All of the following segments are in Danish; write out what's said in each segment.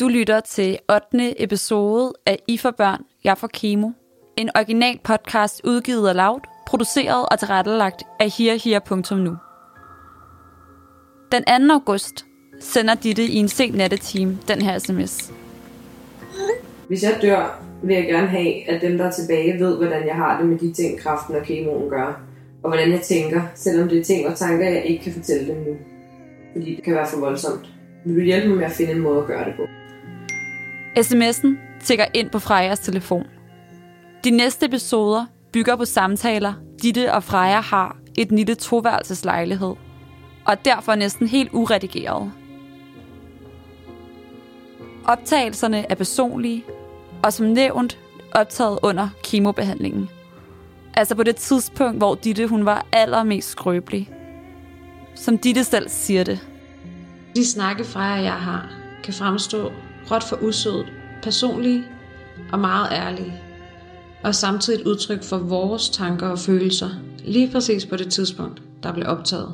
Du lytter til 8. episode af I for børn, jeg for kemo. En original podcast udgivet af Loud, produceret og tilrettelagt af herher.nu. Den 2. august sender Ditte i en sen nattetime den her sms. Hvis jeg dør, vil jeg gerne have, at dem, der er tilbage, ved, hvordan jeg har det med de ting, kraften og kemoen gør. Og hvordan jeg tænker, selvom det er ting og tanker, jeg ikke kan fortælle dem nu. Fordi det kan være for voldsomt. Vil du hjælpe mig med at finde en måde at gøre det på? SMS'en tækker ind på Frejas telefon. De næste episoder bygger på samtaler, Ditte og Freja har i den lille toværelseslejlighed, og er derfor næsten helt uredigeret. Optagelserne er personlige, og som nævnt optaget under kemobehandlingen. Altså på det tidspunkt, hvor Ditte hun var allermest skrøbelig. Som Ditte selv siger det. De snakke Freja og jeg har, kan fremstå råt for usødet, personlige og meget ærlige. Og samtidig et udtryk for vores tanker og følelser, lige præcis på det tidspunkt, der blev optaget.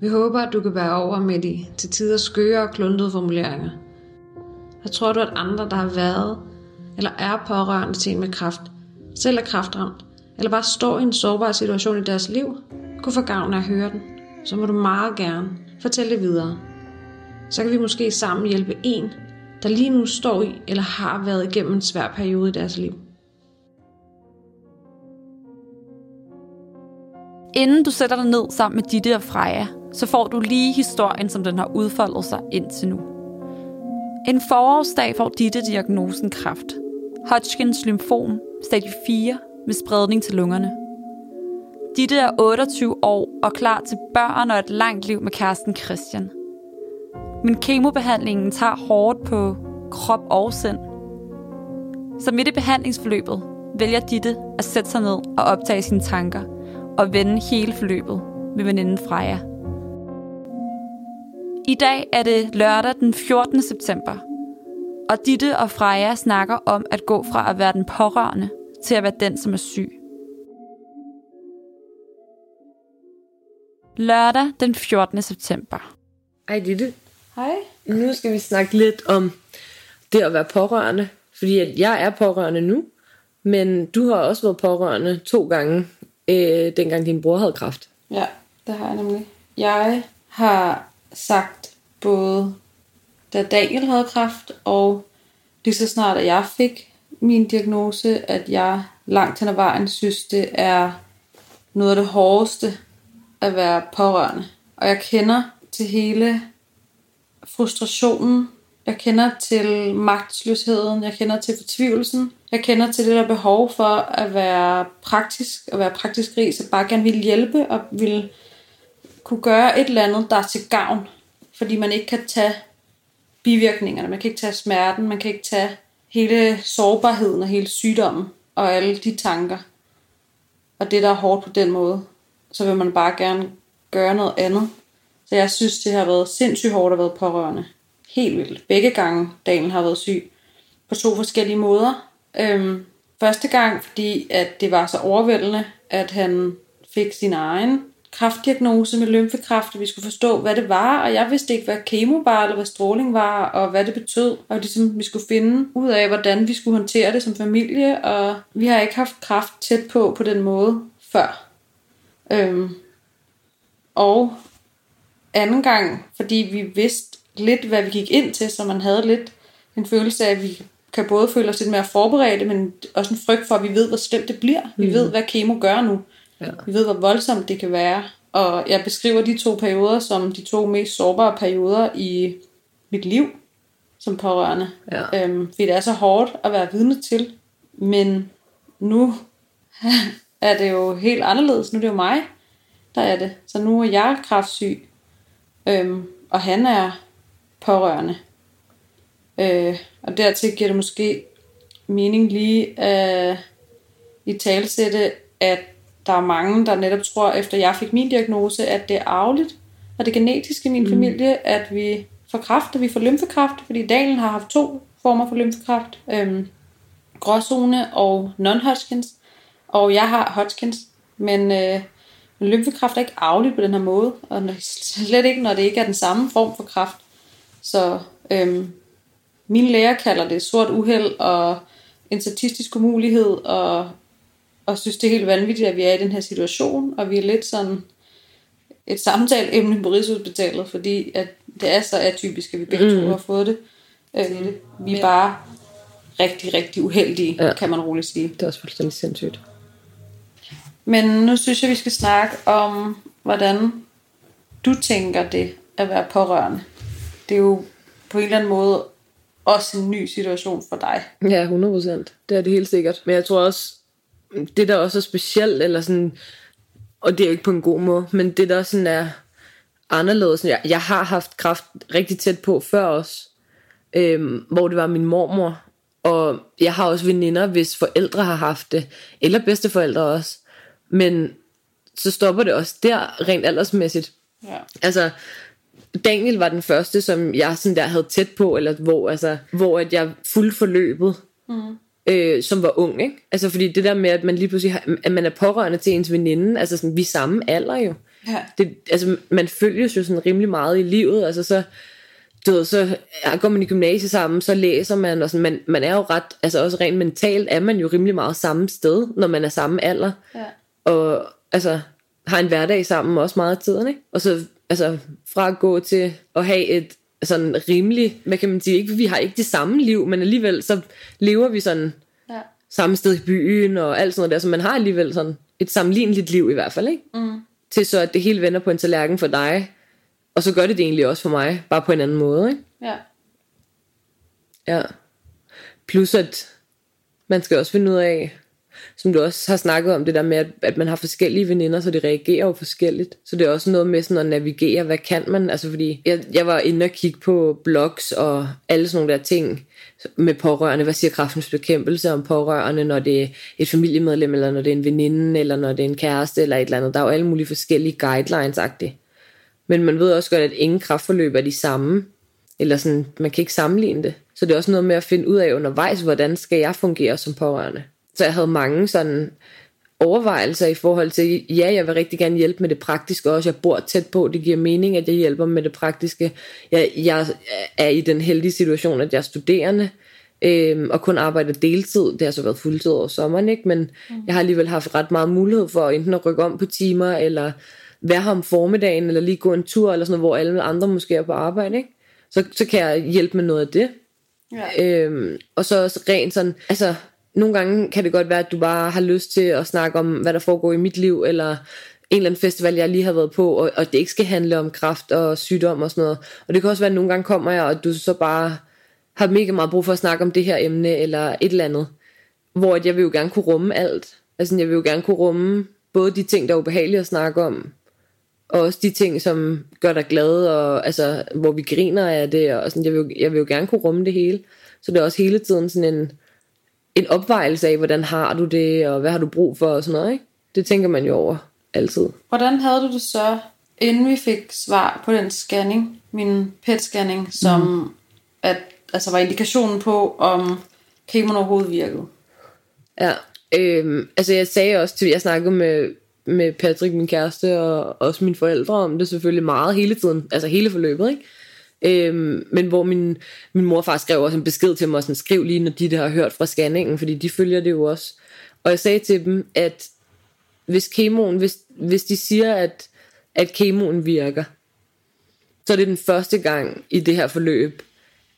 Vi håber, at du kan være over med de til tider skøre og kluntede formuleringer. Jeg tror du, at andre, der har været eller er pårørende til en med kraft, selv er kraftramt, eller bare står i en sårbar situation i deres liv, kunne få gavn af at høre den, så må du meget gerne fortælle det videre. Så kan vi måske sammen hjælpe en, der lige nu står i eller har været igennem en svær periode i deres liv. Inden du sætter dig ned sammen med Ditte og Freja, så får du lige historien, som den har udfoldet sig indtil nu. En forårsdag får Ditte diagnosen kræft. Hodgkins lymfom, stadie 4, med spredning til lungerne. Ditte er 28 år og klar til børn og et langt liv med kæresten Christian. Men kemobehandlingen tager hårdt på krop og sind. Så midt i behandlingsforløbet vælger Ditte at sætte sig ned og optage sine tanker og vende hele forløbet med veninden Freja. I dag er det lørdag den 14. september, og Ditte og Freja snakker om at gå fra at være den pårørende til at være den, som er syg. Lørdag den 14. september. Ej, Ditte. Hej. Nu skal vi snakke lidt om det at være pårørende. Fordi jeg er pårørende nu, men du har også været pårørende to gange, øh, dengang din bror havde kræft. Ja, det har jeg nemlig. Jeg har sagt både, da Daniel havde kræft, og lige så snart, at jeg fik min diagnose, at jeg langt hen ad vejen synes, det er noget af det hårdeste at være pårørende. Og jeg kender til hele frustrationen, jeg kender til magtsløsheden, jeg kender til fortvivlelsen, jeg kender til det der behov for at være praktisk, at være praktisk rig, så bare gerne vil hjælpe og vil kunne gøre et eller andet, der er til gavn, fordi man ikke kan tage bivirkningerne, man kan ikke tage smerten, man kan ikke tage hele sårbarheden og hele sygdommen og alle de tanker. Og det, der er hårdt på den måde, så vil man bare gerne gøre noget andet. Så jeg synes, det har været sindssygt hårdt at være pårørende. Helt vildt. Begge gange Daniel har været syg. På to forskellige måder. Øhm, første gang, fordi at det var så overvældende, at han fik sin egen kraftdiagnose med lymfekræft, og vi skulle forstå, hvad det var, og jeg vidste ikke, hvad kemo var, eller hvad stråling var, og hvad det betød, og ligesom, vi skulle finde ud af, hvordan vi skulle håndtere det som familie, og vi har ikke haft kraft tæt på på den måde før. Øhm, og anden gang, fordi vi vidste lidt, hvad vi gik ind til, så man havde lidt en følelse af, at vi kan både føle os lidt mere forberedte, men også en frygt for, at vi ved, hvor slemt det bliver. Vi mm. ved, hvad kemo gør nu. Ja. Vi ved, hvor voldsomt det kan være. Og jeg beskriver de to perioder som de to mest sårbare perioder i mit liv som pårørende. Ja. Øhm, fordi det er så hårdt at være vidne til. Men nu er det jo helt anderledes. Nu er det jo mig, der er det. Så nu er jeg kraftsyg. Øhm, og han er pårørende. Øh, og dertil giver det måske mening lige at i talsætte, at der er mange, der netop tror, efter jeg fik min diagnose, at det er arveligt, og det genetisk i min mm. familie, at vi får kræft, og vi får lymfekræft, fordi Daniel har haft to former for lymfekræft, øhm, gråzone og non-Hodgkins, og jeg har Hodgkins, men øh, lymfekræft er ikke arveligt på den her måde, og slet ikke, når det ikke er den samme form for kræft. Så øhm, mine læger kalder det sort uheld og en statistisk umulighed, og, og synes, det er helt vanvittigt, at vi er i den her situation, og vi er lidt sådan et samtaleemne på Rigshospitalet, fordi at det er så atypisk, at vi begge mm. to har fået det. Øh, vi er bare rigtig, rigtig uheldige, ja. kan man roligt sige. Det er også fuldstændig sindssygt. Men nu synes jeg, vi skal snakke om, hvordan du tænker det at være pårørende. Det er jo på en eller anden måde også en ny situation for dig. Ja, 100 procent. Det er det helt sikkert. Men jeg tror også, det der også er specielt, eller sådan, og det er jo ikke på en god måde, men det der sådan er anderledes. Jeg, jeg har haft kraft rigtig tæt på før også, øhm, hvor det var min mormor, og jeg har også veninder, hvis forældre har haft det, eller bedsteforældre også. Men så stopper det også der, rent aldersmæssigt. Ja. Altså, Daniel var den første, som jeg sådan der havde tæt på, eller hvor, altså, hvor at jeg fuldt forløbet, mm. øh, som var ung, ikke? Altså, fordi det der med, at man lige pludselig har, at man er pårørende til ens veninde, altså sådan, vi er samme alder jo. Ja. Det, altså, man følges jo sådan rimelig meget i livet, altså så, du ved, så går man i gymnasiet sammen, så læser man, og sådan, man, man er jo ret, altså også rent mentalt, er man jo rimelig meget samme sted, når man er samme alder. Ja. Og altså, har en hverdag sammen også meget af tiden, ikke? Og så altså, fra at gå til at have et sådan rimelig, hvad kan man sige, ikke, vi har ikke det samme liv, men alligevel så lever vi sådan Ja. samme sted i byen og alt sådan noget der, så man har alligevel sådan et sammenligneligt liv i hvert fald, ikke? Mm. Til så at det hele vender på en tallerken for dig, og så gør det det egentlig også for mig, bare på en anden måde, ikke? Ja. Ja. Plus at man skal også finde ud af, som du også har snakket om, det der med, at, at man har forskellige veninder, så det reagerer jo forskelligt. Så det er også noget med sådan at navigere, hvad kan man? Altså fordi, jeg, jeg var inde og kigge på blogs og alle sådan nogle der ting med pårørende. Hvad siger kraftens bekæmpelse om pårørende, når det er et familiemedlem, eller når det er en veninde, eller når det er en kæreste, eller et eller andet. Der er jo alle mulige forskellige guidelines-agtigt. Men man ved også godt, at ingen kraftforløb er de samme. Eller sådan, man kan ikke sammenligne det. Så det er også noget med at finde ud af undervejs, hvordan skal jeg fungere som pårørende. Så jeg havde mange sådan overvejelser i forhold til, ja, jeg vil rigtig gerne hjælpe med det praktiske også. Jeg bor tæt på, det giver mening, at jeg hjælper med det praktiske. Jeg, jeg er i den heldige situation, at jeg er studerende, øhm, og kun arbejder deltid. Det har så været fuldtid over sommeren, ikke? men mm. jeg har alligevel haft ret meget mulighed for enten at rykke om på timer, eller være her om formiddagen, eller lige gå en tur, eller sådan noget, hvor alle andre måske er på arbejde. Ikke? Så, så kan jeg hjælpe med noget af det. Ja. Øhm, og så også rent sådan, altså nogle gange kan det godt være, at du bare har lyst til at snakke om, hvad der foregår i mit liv, eller en eller anden festival, jeg lige har været på, og, og det ikke skal handle om kraft og sygdom og sådan noget. Og det kan også være, at nogle gange kommer jeg, og du så bare har mega meget brug for at snakke om det her emne, eller et eller andet. Hvor at jeg vil jo gerne kunne rumme alt. Altså jeg vil jo gerne kunne rumme både de ting, der er ubehagelige at snakke om, og også de ting, som gør dig glad, og altså, hvor vi griner af det, og sådan, jeg, vil, jo- jeg vil jo gerne kunne rumme det hele. Så det er også hele tiden sådan en, en opvejelse af, hvordan har du det, og hvad har du brug for, og sådan noget, ikke? Det tænker man jo over altid. Hvordan havde du det så, inden vi fik svar på den scanning, min PET-scanning, som mm. at, altså var indikationen på, om kemoen overhovedet virkede? Ja, øhm, altså jeg sagde også til, jeg snakkede med, med Patrick, min kæreste, og også mine forældre om det selvfølgelig meget hele tiden, altså hele forløbet, ikke? Øhm, men hvor min, min mor far skrev også en besked til mig, sådan, skriv lige, når de der har hørt fra scanningen, fordi de følger det jo også. Og jeg sagde til dem, at hvis kemoen, hvis, hvis de siger, at, at kemoen virker, så er det den første gang i det her forløb,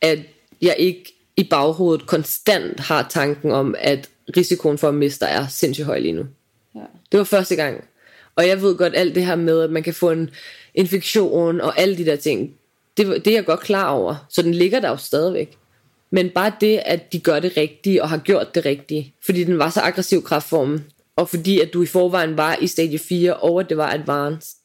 at jeg ikke i baghovedet konstant har tanken om, at risikoen for at miste er sindssygt høj lige nu. Ja. Det var første gang. Og jeg ved godt alt det her med, at man kan få en infektion og alle de der ting. Det, det er jeg godt klar over. Så den ligger der jo stadigvæk. Men bare det, at de gør det rigtige og har gjort det rigtige. Fordi den var så aggressiv kraftformen. Og fordi at du i forvejen var i stadie 4, og at det var advanced.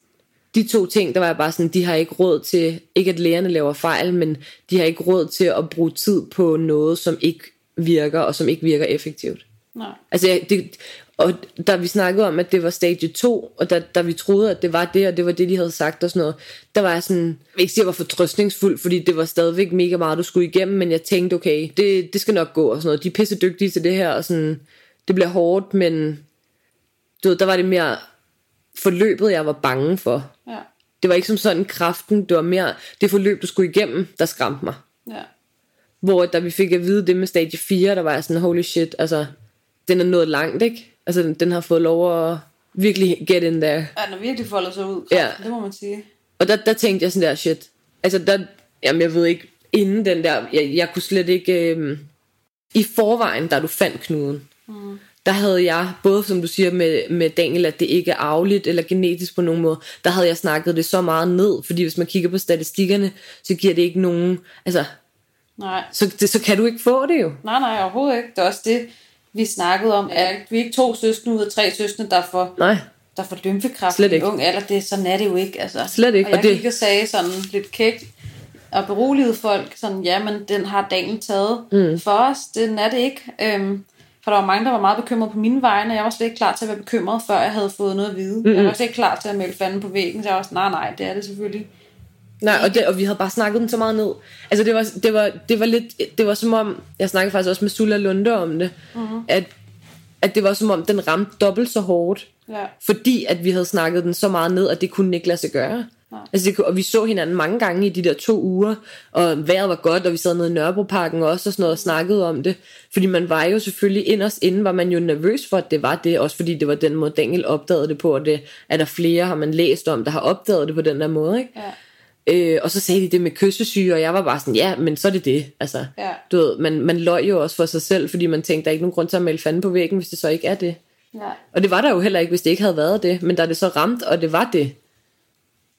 De to ting, der var jeg bare sådan, de har ikke råd til, ikke at lægerne laver fejl, men de har ikke råd til at bruge tid på noget, som ikke virker, og som ikke virker effektivt. Nej. Altså, det, og da vi snakkede om, at det var stadie 2, og da, da vi troede, at det var det, og det var det, de havde sagt og sådan noget, der var jeg sådan, jeg vil ikke sige, at jeg var fortrøstningsfuld, fordi det var stadigvæk mega meget, du skulle igennem, men jeg tænkte, okay, det, det skal nok gå og sådan noget. De er pisse dygtige til det her, og sådan, det bliver hårdt, men du ved, der var det mere forløbet, jeg var bange for. Ja. Det var ikke som sådan kraften, det var mere det forløb, du skulle igennem, der skræmte mig. Ja. Hvor da vi fik at vide det med stadie 4, der var jeg sådan, holy shit, altså, den er nået langt, ikke? Altså, den, den har fået lov at virkelig get in there. Ja, den har virkelig foldet sig ud. Ja. Det må man sige. Og der, der tænkte jeg sådan der, shit. Altså, der, jamen, jeg ved ikke, inden den der, jeg, jeg kunne slet ikke, øhm, i forvejen, da du fandt knuden, mm. der havde jeg, både som du siger med, med Daniel, at det ikke er arveligt eller genetisk på nogen måde, der havde jeg snakket det så meget ned, fordi hvis man kigger på statistikkerne, så giver det ikke nogen, altså, Nej. så, det, så kan du ikke få det jo. Nej, nej, overhovedet ikke. Det er også det, vi snakkede om. Er, vi er ikke to søskende ud af tre søskende, der får, Nej, der får lymfekræft Slet i ikke. ung alder. Det, sådan er det jo ikke. Altså. Slet ikke, Og jeg og det- gik og sagde sådan lidt kægt, og beroliget folk, sådan, ja, men den har dagen taget mm. for os. Den er det ikke. Øhm, for der var mange, der var meget bekymrede på mine vegne, og jeg var slet ikke klar til at være bekymret, før jeg havde fået noget at vide. Mm-hmm. Jeg var slet ikke klar til at melde fanden på væggen, så jeg var sådan, nej, nej, det er det selvfølgelig. Nej, og, det, og vi havde bare snakket den så meget ned. Altså det var, det var, det var lidt, det var som om, jeg snakkede faktisk også med Sulla Lunde om det, mm-hmm. at, at det var som om, den ramte dobbelt så hårdt, Ja. fordi at vi havde snakket den så meget ned, at det kunne den ikke lade sig gøre. Nej. Altså det, og vi så hinanden mange gange i de der to uger, og vejret var godt, og vi sad nede i Nørrebroparken også og sådan noget og snakkede om det. Fordi man var jo selvfølgelig inderst inden, var man jo nervøs for, at det var det, også fordi det var den måde, Daniel opdagede det på, og det er der flere, har man læst om, der har opdaget det på den der måde, ikke? Ja. Øh, og så sagde de det med kyssesyge, og jeg var bare sådan, ja, men så er det det. Altså, Ja. du ved, man, man løg jo også for sig selv, fordi man tænkte, der er ikke nogen grund til at melde fanden på væggen, hvis det så ikke er det. Ja. Og det var der jo heller ikke, hvis det ikke havde været det. Men da det så ramt, og det var det,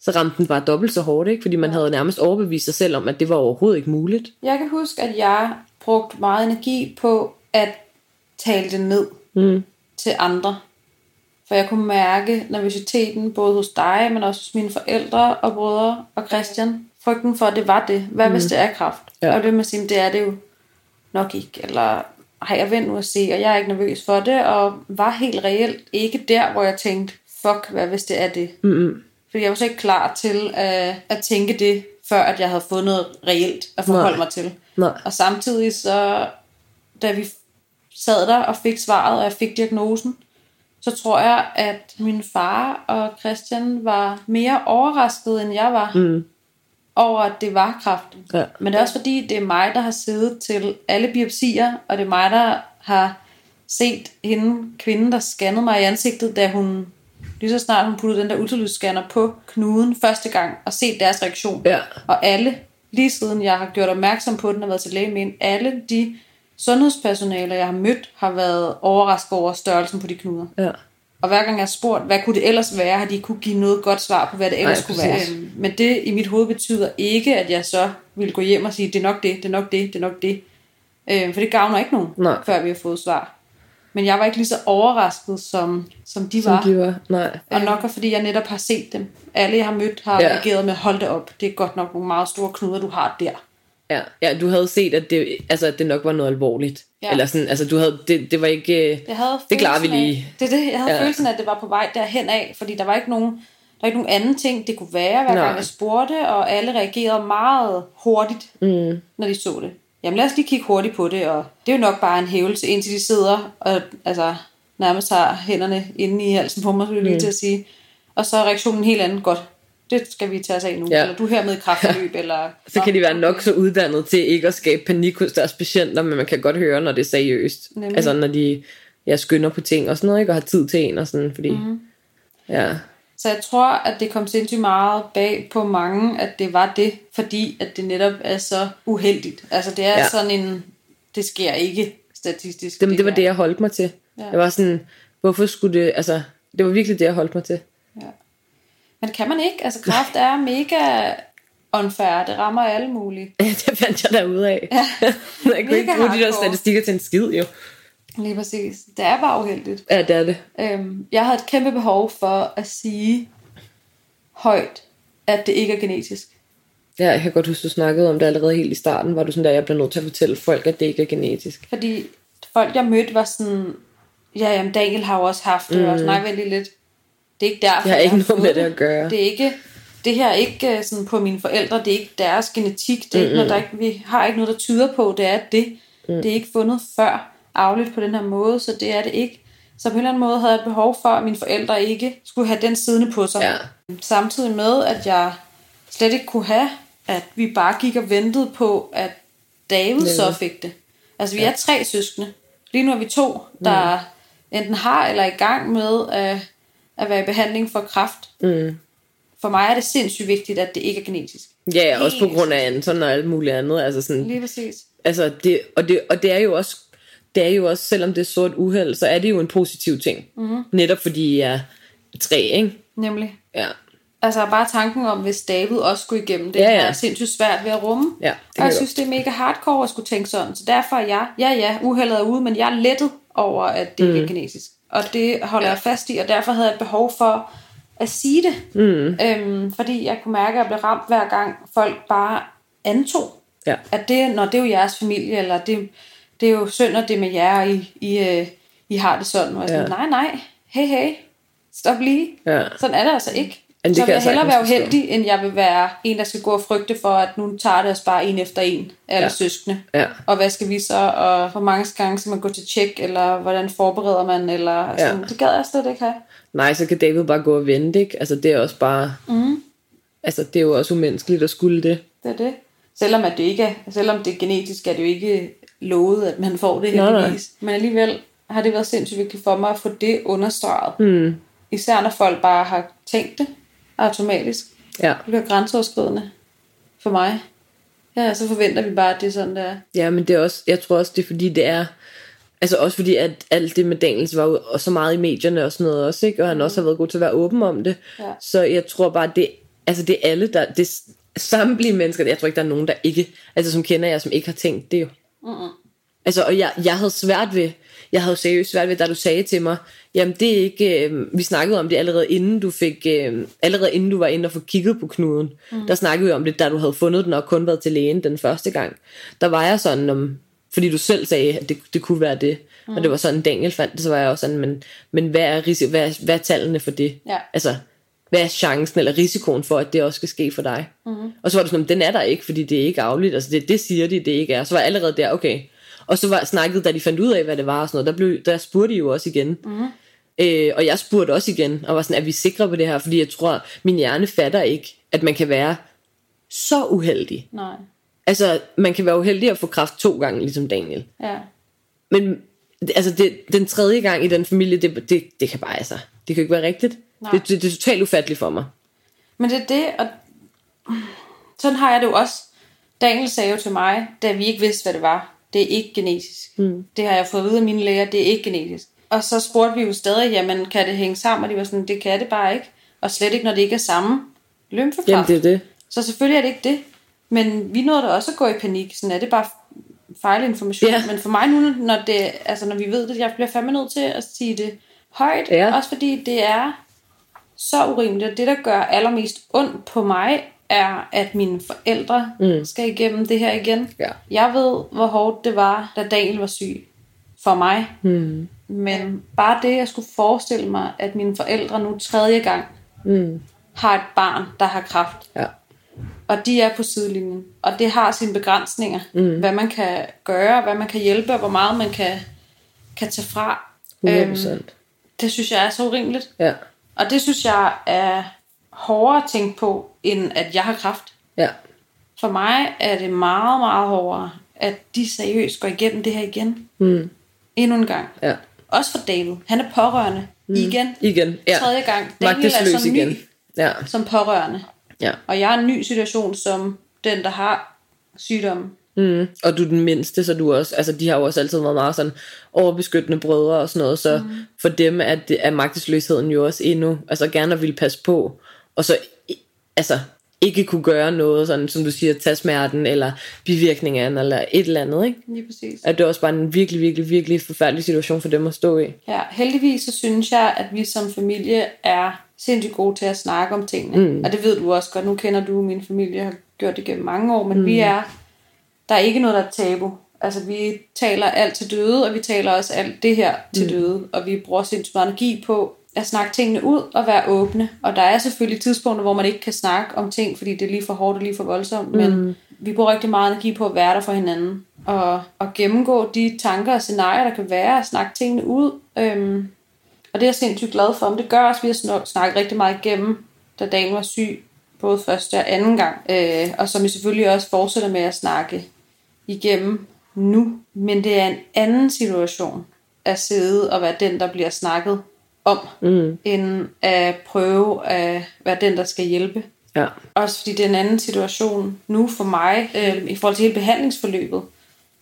så ramte den bare dobbelt så hårdt, ikke? Fordi man havde nærmest overbevist sig selv om, at det var overhovedet ikke muligt. Jeg kan huske, at jeg brugte meget energi på at tale det ned Mm. til andre. For jeg kunne mærke nervøsiteten både hos dig, men også hos mine forældre og brødre og Christian. Frygten for, at det var det. Hvad hvis det er kraft? Ja. Og det med at sige, det er det jo nok ikke. Eller har jeg vendt nu at se, og jeg er ikke nervøs for det. Og var helt reelt ikke der, hvor jeg tænkte, fuck, hvad hvis det er det? Mm-mm. Fordi jeg var så ikke klar til at, at tænke det, før at jeg havde fået noget reelt at forholde Nej. mig til. Nej. Og samtidig så, da vi sad der og fik svaret, og jeg fik diagnosen, så tror jeg, at min far og Christian var mere overrasket, end jeg var, Mm. over at det var kræft. Ja. Men det er også fordi, det er mig, der har siddet til alle biopsier, og det er mig, der har set hende, kvinden, der scannede mig i ansigtet, da hun, lige så snart hun puttede den der ultralydsscanner på knuden første gang, og set deres reaktion. Ja. Og alle, lige siden jeg har gjort opmærksom på den og været til læge med alle de sundhedspersonaler, jeg har mødt, har været overrasket over størrelsen på de knuder. Ja. Og hver gang jeg har spurgt, hvad kunne det ellers være, har de kunne give noget godt svar på, hvad det ellers Nej, kunne være. præcis. Øhm, Men det i mit hoved betyder ikke, at jeg så vil gå hjem og sige, det er nok det, det er nok det, det er nok det. Øhm, For det gavner ikke nogen, Nej. før vi har fået svar. Men jeg var ikke lige så overrasket, som, som de var. Som de var. Nej. Og nok er, fordi jeg netop har set dem. Alle, jeg har mødt, har ja. reageret med, hold det op, det er godt nok nogle meget store knuder, du har der. Ja, ja, du havde set, at det, altså, at det nok var noget alvorligt. Ja. Eller sådan, altså du havde, det, det var ikke... øh, Jeg havde Det klarer vi lige. Af, det det, jeg havde Ja. følelsen af, at det var på vej derhen af, fordi der var ikke nogen, der var ikke nogen anden ting, det kunne være, hver Nej. gang jeg spurgte, og alle reagerede meget hurtigt, Mm. når de så det. Jamen lad os lige kigge hurtigt på det, og det er jo nok bare en hævelse, indtil de sidder og altså, nærmest har hænderne inde i halsen på mig, skulle jeg lige Mm. til at sige. Og så er reaktionen helt anden, godt, det skal vi tage os af nu, Ja. ja. eller du er her med i kraftløb, eller... Så kan de være nok så uddannet til ikke at skabe panik hos deres patienter, men man kan godt høre, når det er seriøst. Nemlig. Altså når de ja, skynder på ting og sådan noget, ikke? og har tid til en og sådan, fordi... Mm. Ja, Så jeg tror, at det kom sindssygt meget bag på mange, at det var det, fordi at det netop er så uheldigt. Altså det er Ja. ja. sådan en, det sker ikke statistisk. det, det var det, jeg holdt mig til. Ja. Ja. Jeg var sådan, hvorfor skulle det... Altså, det var virkelig det, jeg holdt mig til. Ja. Men kan man ikke? Altså kraft er mega unfair. Det rammer alle mulige. det fandt jeg derude af. Ja. jeg kunne ikke bruge de der statistikker til en skid, jo. Lige præcis. Det er bare uheldigt. Ja, det er det. Øhm, jeg havde et kæmpe behov for at sige højt, at det ikke er genetisk. Ja, jeg kan godt huske, du snakkede om det allerede helt i starten, var du sådan der, jeg bliver nødt til at fortælle folk, at det ikke er genetisk. Fordi folk, jeg mødte, var sådan, ja, jamen Daniel har jo også haft det, mm. og nej, vent lige lidt. Det er ikke derfor, Det har ikke jeg noget med det at gøre. Det er ikke, det her er ikke øh, sådan på mine forældre, det er ikke deres genetik, det er ikke noget, der ikke, vi har ikke noget, der tyder på, det er det. Mm. Det er ikke fundet før afligt på den her måde, så det er det ikke. Så på en eller anden måde havde jeg et behov for, at mine forældre ikke skulle have den siddende på sig. Ja. Samtidig med, at jeg slet ikke kunne have, at vi bare gik og ventede på, at David Nemlig. så fik det. Altså, vi er tre søskende. Lige nu er vi to, der mm. enten har eller er i gang med at, at være i behandling for kræft. Mm. For mig er det sindssygt vigtigt, at det ikke er genetisk. Ja, også på Helt grund af Anton og alt muligt andet. Altså sådan, Lige præcis. altså det, og, det, og det er jo også, det er jo også, selvom det er sort uheld, så er det jo en positiv ting. Mm-hmm. Netop fordi I er tre, ikke? Nemlig. Ja, Altså bare tanken om, hvis David også skulle igennem det, Ja, ja, er sindssygt svært ved at rumme. Ja, det og jeg jeg synes, det er mega hardcore at skulle tænke sådan. Så derfor er jeg, ja ja, uheldet er ude, men jeg er lettet over, at det mm. ikke er genetisk. Og det holder ja. jeg fast i, og derfor havde jeg et behov for at sige det. Mm. Øhm, fordi jeg kunne mærke, at jeg blev ramt hver gang folk bare antog, ja. at det, når det er jo jeres familie, eller det, det er jo synd, at det er med jer, og I, I, øh, I har det sådan. Og jeg er sådan, Ja. nej, nej, hey, hey, stop lige. Ja. Sådan er det altså ikke. Det så vil jeg hellere være uheldig, end jeg vil være en, der skal gå og frygte for, at nu tager det os bare en efter en, alle Ja. søskende. Ja. Og hvad skal vi så, og hvor mange gange skal man gå til tjek, eller hvordan forbereder man, eller Ja. det gad jeg slet ikke have. Nej, så kan David bare gå og vente, ikke? Altså det er også bare, Mm. altså det er jo også umenneskeligt at skulle det. Det er det. Selvom, at det ikke er, selvom det er genetisk, er det jo ikke lovet, at man får det Nej, nej. heldigvis. Men alligevel har det været sindssygt vigtigt for mig at få det understreget. Hmm. Især når folk bare har tænkt det automatisk. Ja. Det bliver grænseoverskridende for mig. Ja, så forventer vi bare, at det er sådan, der. Ja, men det er også, jeg tror også, det er fordi, det er, altså også fordi, at alt det med Daniels var jo og så meget i medierne og sådan noget også, ikke? Og han også har været god til at være åben om det. Ja. Så jeg tror bare, det, altså det er alle, der, det samtlige mennesker, jeg tror ikke, der er nogen, der ikke, altså som kender jer, som ikke har tænkt det jo. Mm-mm. Altså, og jeg, jeg havde svært ved, jeg havde seriøst svært ved, da du sagde til mig, jamen det er ikke, øh, vi snakkede om det allerede inden du fik, øh, allerede inden du var inde og få kigget på knuden, mm. der snakkede vi om det, da du havde fundet den og kun været til lægen den første gang. Der var jeg sådan, om, fordi du selv sagde, at det, det kunne være det, mm. og det var sådan, Daniel fandt det, så var jeg også sådan, men, men hvad, er risi- hvad, er, hvad er tallene for det? Ja. Altså, hvad er chancen eller risikoen for, at det også skal ske for dig? Mm. Og så var det sådan, den er der ikke, fordi det er ikke afligt. Altså det, det siger de, det ikke er. Så var jeg allerede der, okay. Og så var snakket, da de fandt ud af, hvad det var og sådan noget, der, blev, der spurgte de jo også igen. Mm. Øh, og jeg spurgte også igen, og var sådan, er vi sikre på det her? Fordi jeg tror, min hjerne fatter ikke, at man kan være så uheldig. Nej. Altså, man kan være uheldig at få kraft to gange, ligesom Daniel. Ja. Men altså, det, den tredje gang i den familie, det, det, det kan bare, altså, det kan ikke være rigtigt. Nej. Det, det, det er totalt ufatteligt for mig. Men det er det, og sådan har jeg det jo også. Daniel sagde jo til mig, da vi ikke vidste, hvad det var, det er ikke genetisk. Mm. Det har jeg fået at vide af mine læger, det er ikke genetisk. Og så spurgte vi jo stadig, jamen kan det hænge sammen? Og de var sådan, det kan det bare ikke. Og slet ikke, når det ikke er samme lymfekræft. Jamen, det er det. Så selvfølgelig er det ikke det. Men vi nåede da også at gå i panik. Sådan er det bare fejlinformation. Ja. Men for mig nu, når, det, altså, når vi ved det, jeg bliver fandme nødt til at sige det højt. Ja. Også fordi det er så urimeligt. Og det, der gør allermest ondt på mig, er, at mine forældre mm. skal igennem det her igen. Ja. Jeg ved, hvor hårdt det var, da Daniel var syg. For mig. Mm. Men bare det, jeg skulle forestille mig, at mine forældre nu tredje gang Mm. har et barn, der har kræft. Ja. Og de er på sidelinjen. Og det har sine begrænsninger. Mm. Hvad man kan gøre, hvad man kan hjælpe, og hvor meget man kan, kan tage fra. 100%. Øhm, det synes jeg er så urimeligt. Ja. Og det synes jeg er hårdere at tænke på, end at jeg har kræft. Ja. For mig er det meget, meget hårdere, at de seriøst går igennem det her igen. Mm. Endnu en gang. Ja. Også for David. Han er pårørende. Mm. Igen. Igen. Ja. Tredje gang. Daniel er så ny igen. Ja. som pårørende. Ja. Og jeg er en ny situation som den, der har sygdommen. Mm. Og du er den mindste, så du også, altså de har jo også altid været meget sådan overbeskyttende brødre og sådan noget, så mm. for dem er, det, er magtesløsheden jo også endnu, altså gerne at ville passe på, og så altså ikke kunne gøre noget, sådan som du siger, tage smerten, eller bivirkningerne, eller et eller andet, ikke? Lige præcis. At det er også bare en virkelig, virkelig, virkelig forfærdelig situation for dem at stå i. Ja, heldigvis så synes jeg, at vi som familie er sindssygt gode til at snakke om tingene. Mm. Og det ved du også godt. Nu kender du min familie, har gjort det gennem mange år, men mm. vi er, der er ikke noget, der er tabu. Altså vi taler alt til døde, og vi taler også alt det her til mm. døde. Og vi bruger sindssygt meget energi på at snakke tingene ud og være åbne. Og der er selvfølgelig tidspunkter, hvor man ikke kan snakke om ting, fordi det er lige for hårdt og lige for voldsomt. Mm. Men vi bruger rigtig meget energi på at være der for hinanden. Og, og gennemgå de tanker og scenarier, der kan være, og snakke tingene ud. Øhm, og det er jeg sindssygt glad for. Men det gør også, at vi har snak- snakket rigtig meget igennem, da Daniel var syg, både første og anden gang. Øh, og som vi selvfølgelig også fortsætter med at snakke igennem nu, men det er en anden situation at sidde og være den, der bliver snakket om, Mm. end at prøve at være den, der skal hjælpe. Ja. Også fordi det er en anden situation nu for mig, øh, i forhold til hele behandlingsforløbet.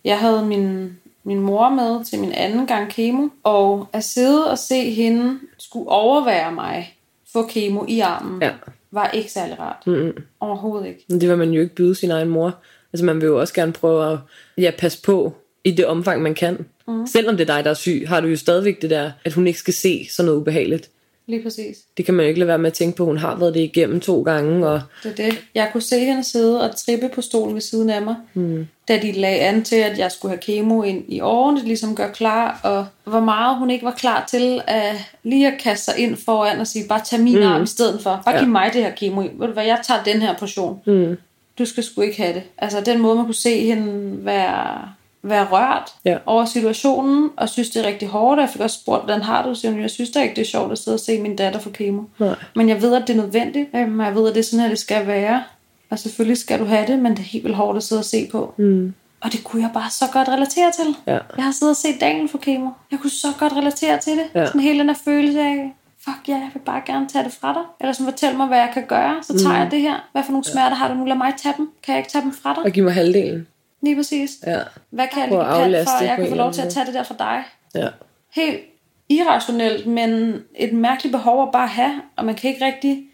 Jeg havde min, min mor med til min anden gang kemo, og at sidde og se hende skulle overvære mig få kemo i armen, Ja. var ikke særlig rart. Mm. Overhovedet ikke. Men det vil man jo ikke byde sin egen mor. Altså man vil jo også gerne prøve at ja, passe på i det omfang, man kan. Mm. Selvom det er dig, der er syg, har du jo stadigvæk det der, at hun ikke skal se sådan noget ubehageligt. Lige præcis. Det kan man jo ikke lade være med at tænke på. Hun har været det igennem to gange, og Det er det. Jeg kunne se hende sidde og trippe på stolen ved siden af mig, mm. da de lagde an til, at jeg skulle have kemo ind i årene, det ligesom gør klar, og hvor meget hun ikke var klar til at lige at kaste sig ind foran og sige, bare tag min mm. arm i stedet for. Bare Ja. giv mig det her kemo i. Ved du hvad, jeg tager den her portion. mm, Du skal sgu ikke have det. Altså den måde, man kunne se hende være, være rørt Ja. over situationen, og synes, det er rigtig hårdt. Jeg fik også spurgt, hvordan har du det? Jeg synes da ikke, det er sjovt at sidde og se min datter få kemo. nej. Men jeg ved, at det er nødvendigt. Øhm, og Jeg ved, at det er sådan her, det skal være. Og selvfølgelig skal du have det, men det er helt vildt hårdt at sidde og se på. Mm, Og det kunne jeg bare så godt relatere til. ja. Jeg har siddet og set Daniel få kemo. Jeg kunne så godt relatere til det. Ja. Sådan hele den her følelse af, fuck ja, jeg vil bare gerne tage det fra dig. Eller sådan fortæl mig, hvad jeg kan gøre. Så tager mm. jeg det her. Hvad for nogle smerter har du nu? Lad mig tage dem. Kan jeg ikke tage dem fra dig? Og giv mig halvdelen. Lige præcis. Ja. Hvad kan jeg pant aflaste for, at jeg kan få lov til at tage det der fra dig? Ja. helt irrationelt, men et mærkeligt behov at bare have, og man kan ikke rigtig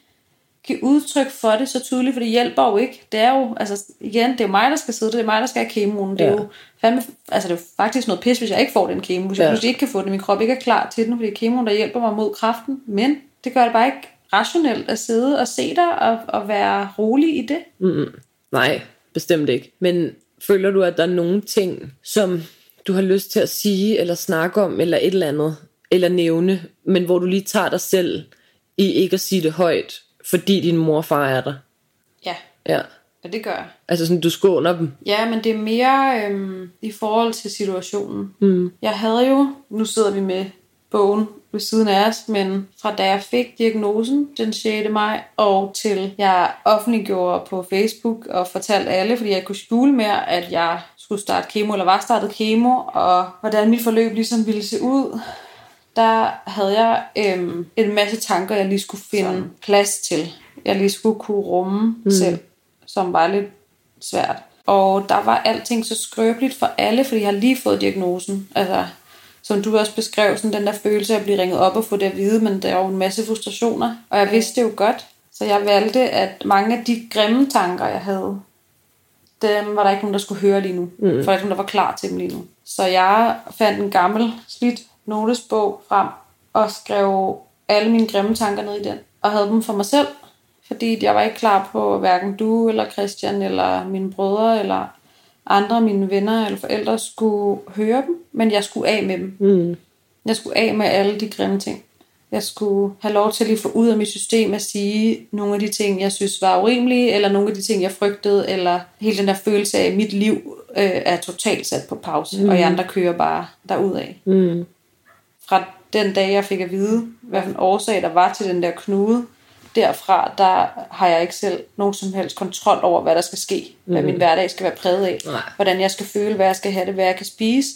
give udtryk for det så tydeligt, for det hjælper jo ikke. Det er jo, altså igen, det er jo mig, der skal sidde, det er mig, der skal have kemoen. Det er Ja. jo fandme, altså det er jo faktisk noget pis, hvis jeg ikke får den kemo, hvis jeg Ja. pludselig ikke kan få den, min krop ikke er klar til den, fordi det kemoen, der hjælper mig mod kræften, men det gør det bare ikke rationelt at sidde og se dig og, og være rolig i det. Mm-mm. Nej, bestemt ikke. Men føler du, at der er nogle ting, som du har lyst til at sige, eller snakke om, eller et eller andet, eller nævne, men hvor du lige tager dig selv i ikke at sige det højt, fordi din mor og far er der? Ja, Ja. ja det gør jeg. Altså sådan, du skåner dem. Ja, men det er mere øhm, i forhold til situationen. Mm. Jeg havde jo, nu sidder vi med bogen ved siden af os, men fra da jeg fik diagnosen den 6. maj, og til jeg offentliggjorde på Facebook og fortalte alle, fordi jeg kunne skjule mere, at jeg skulle starte kemo, eller var startet kemo, og hvordan mit forløb ligesom ville se ud, der havde jeg øhm, en masse tanker, jeg lige skulle finde plads til. Jeg lige skulle kunne rumme mm. selv, som var lidt svært. Og der var alting så skrøbeligt for alle, fordi jeg har lige fået diagnosen. Altså, som du også beskrev, sådan den der følelse af at blive ringet op og få det at vide, men der er jo en masse frustrationer. Og jeg vidste det jo godt, så jeg valgte, at mange af de grimme tanker, jeg havde, dem var der ikke nogen, der skulle høre lige nu. Mm. For der var ikke nogen, der var klar til dem lige nu. Så jeg fandt en gammel, slidt notesbog frem og skrev alle mine grimme tanker ned i den. Og havde dem for mig selv, fordi jeg var ikke klar på, hverken du eller Christian eller mine brødre eller andre af mine venner eller forældre skulle høre dem, men jeg skulle af med dem. Mm. Jeg skulle af med alle de grimme ting. Jeg skulle have lov til at lige få ud af mit system at sige nogle af de ting, jeg synes var urimelige, eller nogle af de ting, jeg frygtede, eller hele den der følelse af, at mit liv øh, er totalt sat på pause, mm. og jeg andre kører bare derudad. Mm. Fra den dag, jeg fik at vide, hvad for en årsag der var til den der knude, derfra, der har jeg ikke selv nogen som helst kontrol over, hvad der skal ske, mm. hvad min hverdag skal være præget af, Nej. hvordan jeg skal føle, hvad jeg skal have det, hvad jeg kan spise,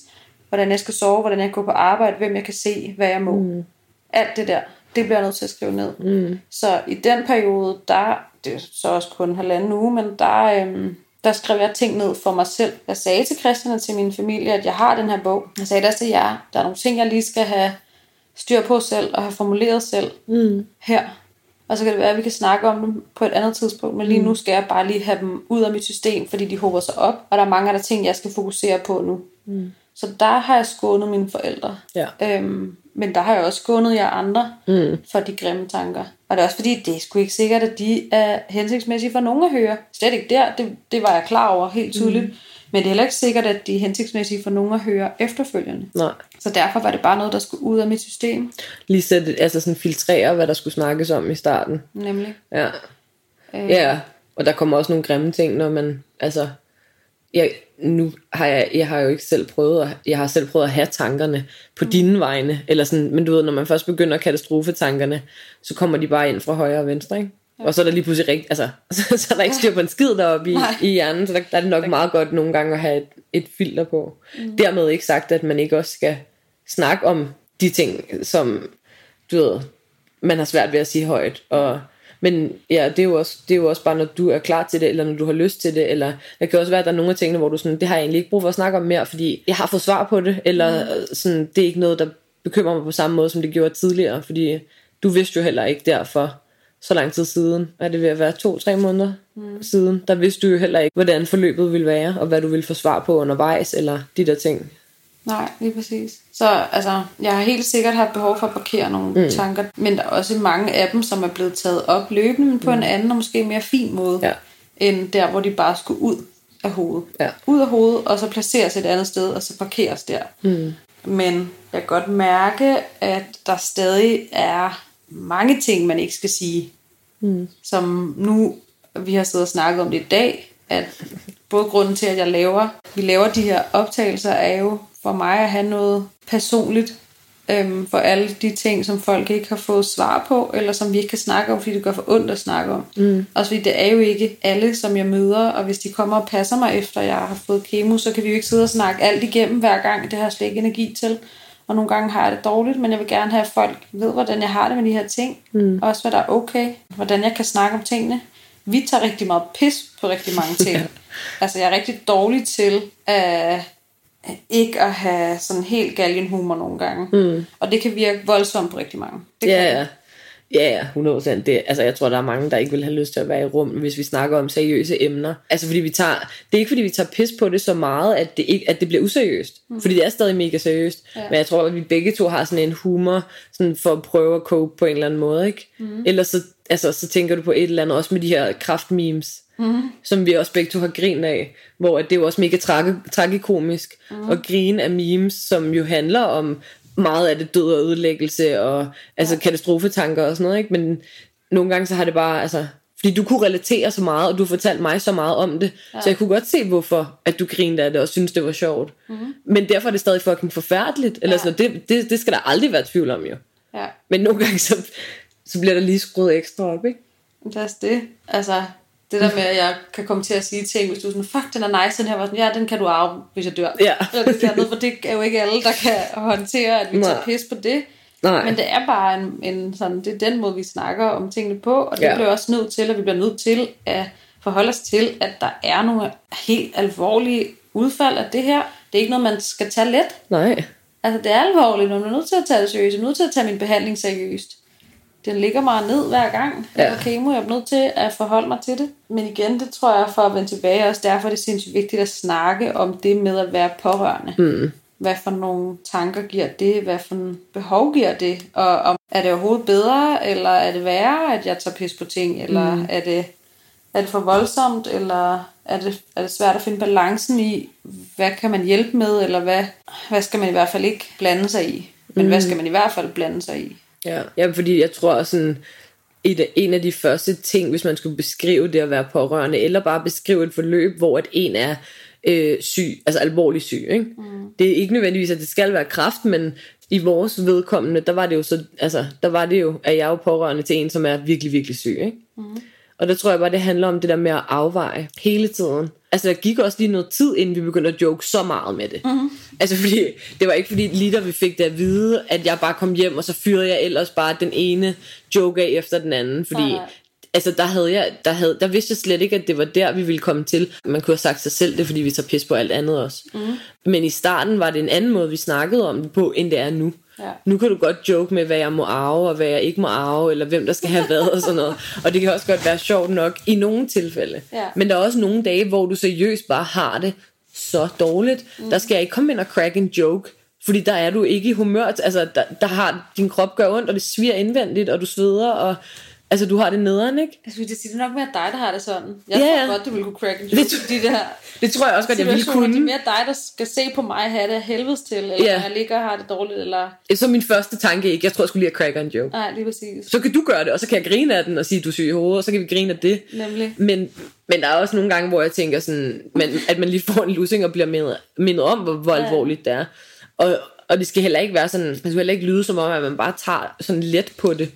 hvordan jeg skal sove, hvordan jeg kan gå på arbejde, hvem jeg kan se, hvad jeg må. Mm. Alt det der, det bliver jeg nødt til at skrive ned. Mm. Så i den periode, der, det er så også kun halvanden uge, men der, øhm, der skrev jeg ting ned for mig selv. Jeg sagde til Christian og til min familie, at jeg har den her bog. Jeg sagde det også til jer. Der er nogle ting, jeg lige skal have styr på selv og have formuleret selv Mm. her. Og så kan det være, at vi kan snakke om dem på et andet tidspunkt. Men lige nu skal jeg bare lige have dem ud af mit system, fordi de håber sig op. Og der er mange af de ting, jeg skal fokusere på nu. Mm. Så der har jeg skånet mine forældre. Ja. Øhm, men der har jeg også skånet jer andre Mm. for de grimme tanker. Og det er også fordi, det er sgu ikke sikkert, at de er hensigtsmæssige for nogen at høre. Slet ikke der, det, det var jeg klar over helt tydeligt. Mm. Men det er heller ikke sikkert, at de er hensigtsmæssige for nogen at høre efterfølgende. Nej. Så derfor var det bare noget, der skulle ud af mit system. Lige sætte, altså sådan filtrere, hvad der skulle snakkes om i starten. Nemlig. Ja. Øh, Ja, og der kommer også nogle grimme ting, når man, altså, jeg, nu har jeg, jeg har jo ikke selv prøvet, at, jeg har selv prøvet at have tankerne på mm. dine vegne, eller sådan, men du ved, når man først begynder katastrofetankerne, så kommer de bare ind fra højre og venstre, ikke? Ja. Og så er der lige pludselig rigt, altså, så, så er der ikke styr på en skid deroppe i, i hjernen, så der, der er det nok meget godt nogle gange at have et, et filter på. Mm. Dermed ikke sagt, at man ikke også skal snakke om de ting, som du ved, man har svært ved at sige højt. Og, men ja, det er, jo også, det er jo også bare, når du er klar til det, eller når du har lyst til det, eller det kan også være, at der er nogle af tingene, hvor du sådan, det har jeg egentlig ikke brug for at snakke om mere, fordi jeg har fået svar på det, eller mm. sådan, det er ikke noget, der bekymrer mig på samme måde, som det gjorde tidligere, fordi du vidste jo heller ikke derfor, så lang tid siden, er det ved at være to-tre måneder mm. siden, der vidste du jo heller ikke, hvordan forløbet ville være, og hvad du ville få svar på undervejs, eller de der ting. Nej, lige præcis. Så altså, jeg har helt sikkert haft behov for at parkere nogle mm. tanker, men der er også mange af dem, som er blevet taget op løbende, men på mm. en anden og måske mere fin måde, ja. end der, hvor de bare skulle ud af hovedet. Ja. Ud af hovedet, og så placeres et andet sted, og så parkeres der. Mm. Men jeg kan godt mærke, at der stadig er mange ting, man ikke skal sige. Mm. Som nu, vi har siddet og snakket om det i dag, at både grunden til, at jeg laver, vi laver de her optagelser, er jo for mig at have noget personligt øhm, for alle de ting, som folk ikke har fået svar på, eller som vi ikke kan snakke om, fordi det gør for ondt at snakke om. Mm. Også fordi det er jo ikke alle, som jeg møder, og hvis de kommer og passer mig efter, jeg har fået kemo, så kan vi jo ikke sidde og snakke alt igennem hver gang. Det har jeg slet ikke energi til. Og nogle gange har jeg det dårligt, men jeg vil gerne have, at folk ved, hvordan jeg har det med de her ting. Mm. Også hvad der er okay. Hvordan jeg kan snakke om tingene. Vi tager rigtig meget pis på rigtig mange ting. ja. Altså, jeg er rigtig dårlig til at ikke at have sådan helt galgenhumor nogle gange. Mm. Og det kan virke voldsomt på rigtig mange. Det ja, ja. Ja, ja, 100%. Det, altså, jeg tror, der er mange, der ikke vil have lyst til at være i rum, hvis vi snakker om seriøse emner. Altså, fordi vi tager, det er ikke, fordi vi tager pis på det så meget, at det, ikke, at det bliver useriøst. Mm. Fordi det er stadig mega seriøst. Ja. Men jeg tror, at vi begge to har sådan en humor, sådan for at prøve at cope på en eller anden måde, ikke? Mm. Ellers så, altså, så tænker du på et eller andet, også med de her kraftmemes, mm. som vi også begge to har grin af, hvor det er jo også mega tragi- tragikomisk mm. at grine af memes, som jo handler om meget af det død og ødelæggelse og altså ja. katastrofetanker og sådan noget, ikke? men nogle gange så har det bare, altså, fordi du kunne relatere så meget, og du fortalte mig så meget om det, ja. så jeg kunne godt se, hvorfor at du grinede af det og synes det var sjovt. Mm-hmm. Men derfor er det stadig fucking forfærdeligt, eller ja. sådan det, det, det skal der aldrig være tvivl om jo. Ja. Men nogle gange så, så bliver der lige skruet ekstra op, ikke? Det er det. Altså, det der med, at jeg kan komme til at sige ting, hvis du er sådan, fuck, den er nice, den her var sådan, ja, den kan du arve, hvis jeg dør. Ja. det, der, for det er jo ikke alle, der kan håndtere, at vi Nej. tager pis på det. Nej. Men det er bare en, en sådan, det er den måde, vi snakker om tingene på, og det ja. bliver også nødt til, at vi bliver nødt til at forholde os til, at der er nogle helt alvorlige udfald af det her. Det er ikke noget, man skal tage let. Nej. Altså, det er alvorligt, og man er nødt til at tage det seriøst. Man er nødt til at tage min behandling seriøst den ligger mig ned hver gang, ja. jeg kemo. Jeg er nødt til at forholde mig til det. Men igen, det tror jeg for at vende tilbage, også derfor er det sindssygt vigtigt at snakke om det med at være pårørende. Mm. Hvad for nogle tanker giver det? Hvad for en behov giver det? Og om, er det overhovedet bedre, eller er det værre, at jeg tager pis på ting? Eller mm. er, det, er det for voldsomt, eller er det, er det svært at finde balancen i, hvad kan man hjælpe med, eller hvad, hvad skal man i hvert fald ikke blande sig i? Men mm. hvad skal man i hvert fald blande sig i? Ja, ja fordi jeg tror sådan, et, en af de første ting, hvis man skulle beskrive det at være pårørende, eller bare beskrive et forløb, hvor at en er øh, syg, altså alvorlig syg. Ikke? Mm. Det er ikke nødvendigvis, at det skal være kraft, men i vores vedkommende, der var det jo så, altså, der var det jo, at jeg er jo pårørende til en, som er virkelig, virkelig syg. Ikke? Mm. Og der tror jeg bare, det handler om det der med at afveje hele tiden. Altså der gik også lige noget tid, inden vi begyndte at joke så meget med det. Mm-hmm. Altså fordi, det var ikke fordi lige da vi fik det at vide, at jeg bare kom hjem, og så fyrede jeg ellers bare den ene joke af efter den anden. Fordi ja. altså der havde jeg, der, havde, der vidste jeg slet ikke, at det var der, vi ville komme til. Man kunne have sagt sig selv det, fordi vi tager pis på alt andet også. Mm. Men i starten var det en anden måde, vi snakkede om det på, end det er nu. Ja. Nu kan du godt joke med, hvad jeg må arve, og hvad jeg ikke må arve, eller hvem der skal have hvad, og sådan noget. Og det kan også godt være sjovt nok i nogle tilfælde. Ja. Men der er også nogle dage, hvor du seriøst bare har det så dårligt. Mm. Der skal jeg ikke komme ind og crack en joke, fordi der er du ikke i humør. Altså, der, der har din krop gør ondt, og det sviger indvendigt, og du sveder, og Altså, du har det nederen, ikke? Jeg skulle sige, det er nok mere dig, der har det sådan. Jeg yeah. tror godt, du ville kunne crack en det, de der det tror jeg også godt, jeg ville kunne. Det er mere dig, der skal se på mig have det helvedes til, eller yeah. jeg ligger og har det dårligt, eller... Så min første tanke ikke, jeg tror, jeg skulle lige have cracket en joke. Nej, lige præcis. Så kan du gøre det, og så kan jeg grine af den og sige, du er syg i hovedet, og så kan vi grine af det. Nemlig. Men, men der er også nogle gange, hvor jeg tænker sådan, man, at man lige får en lussing og bliver mindet, mindet om, hvor, hvor ja. alvorligt det er. Og, og det skal heller ikke være sådan, det skal heller ikke lyde som om, at man bare tager sådan let på det.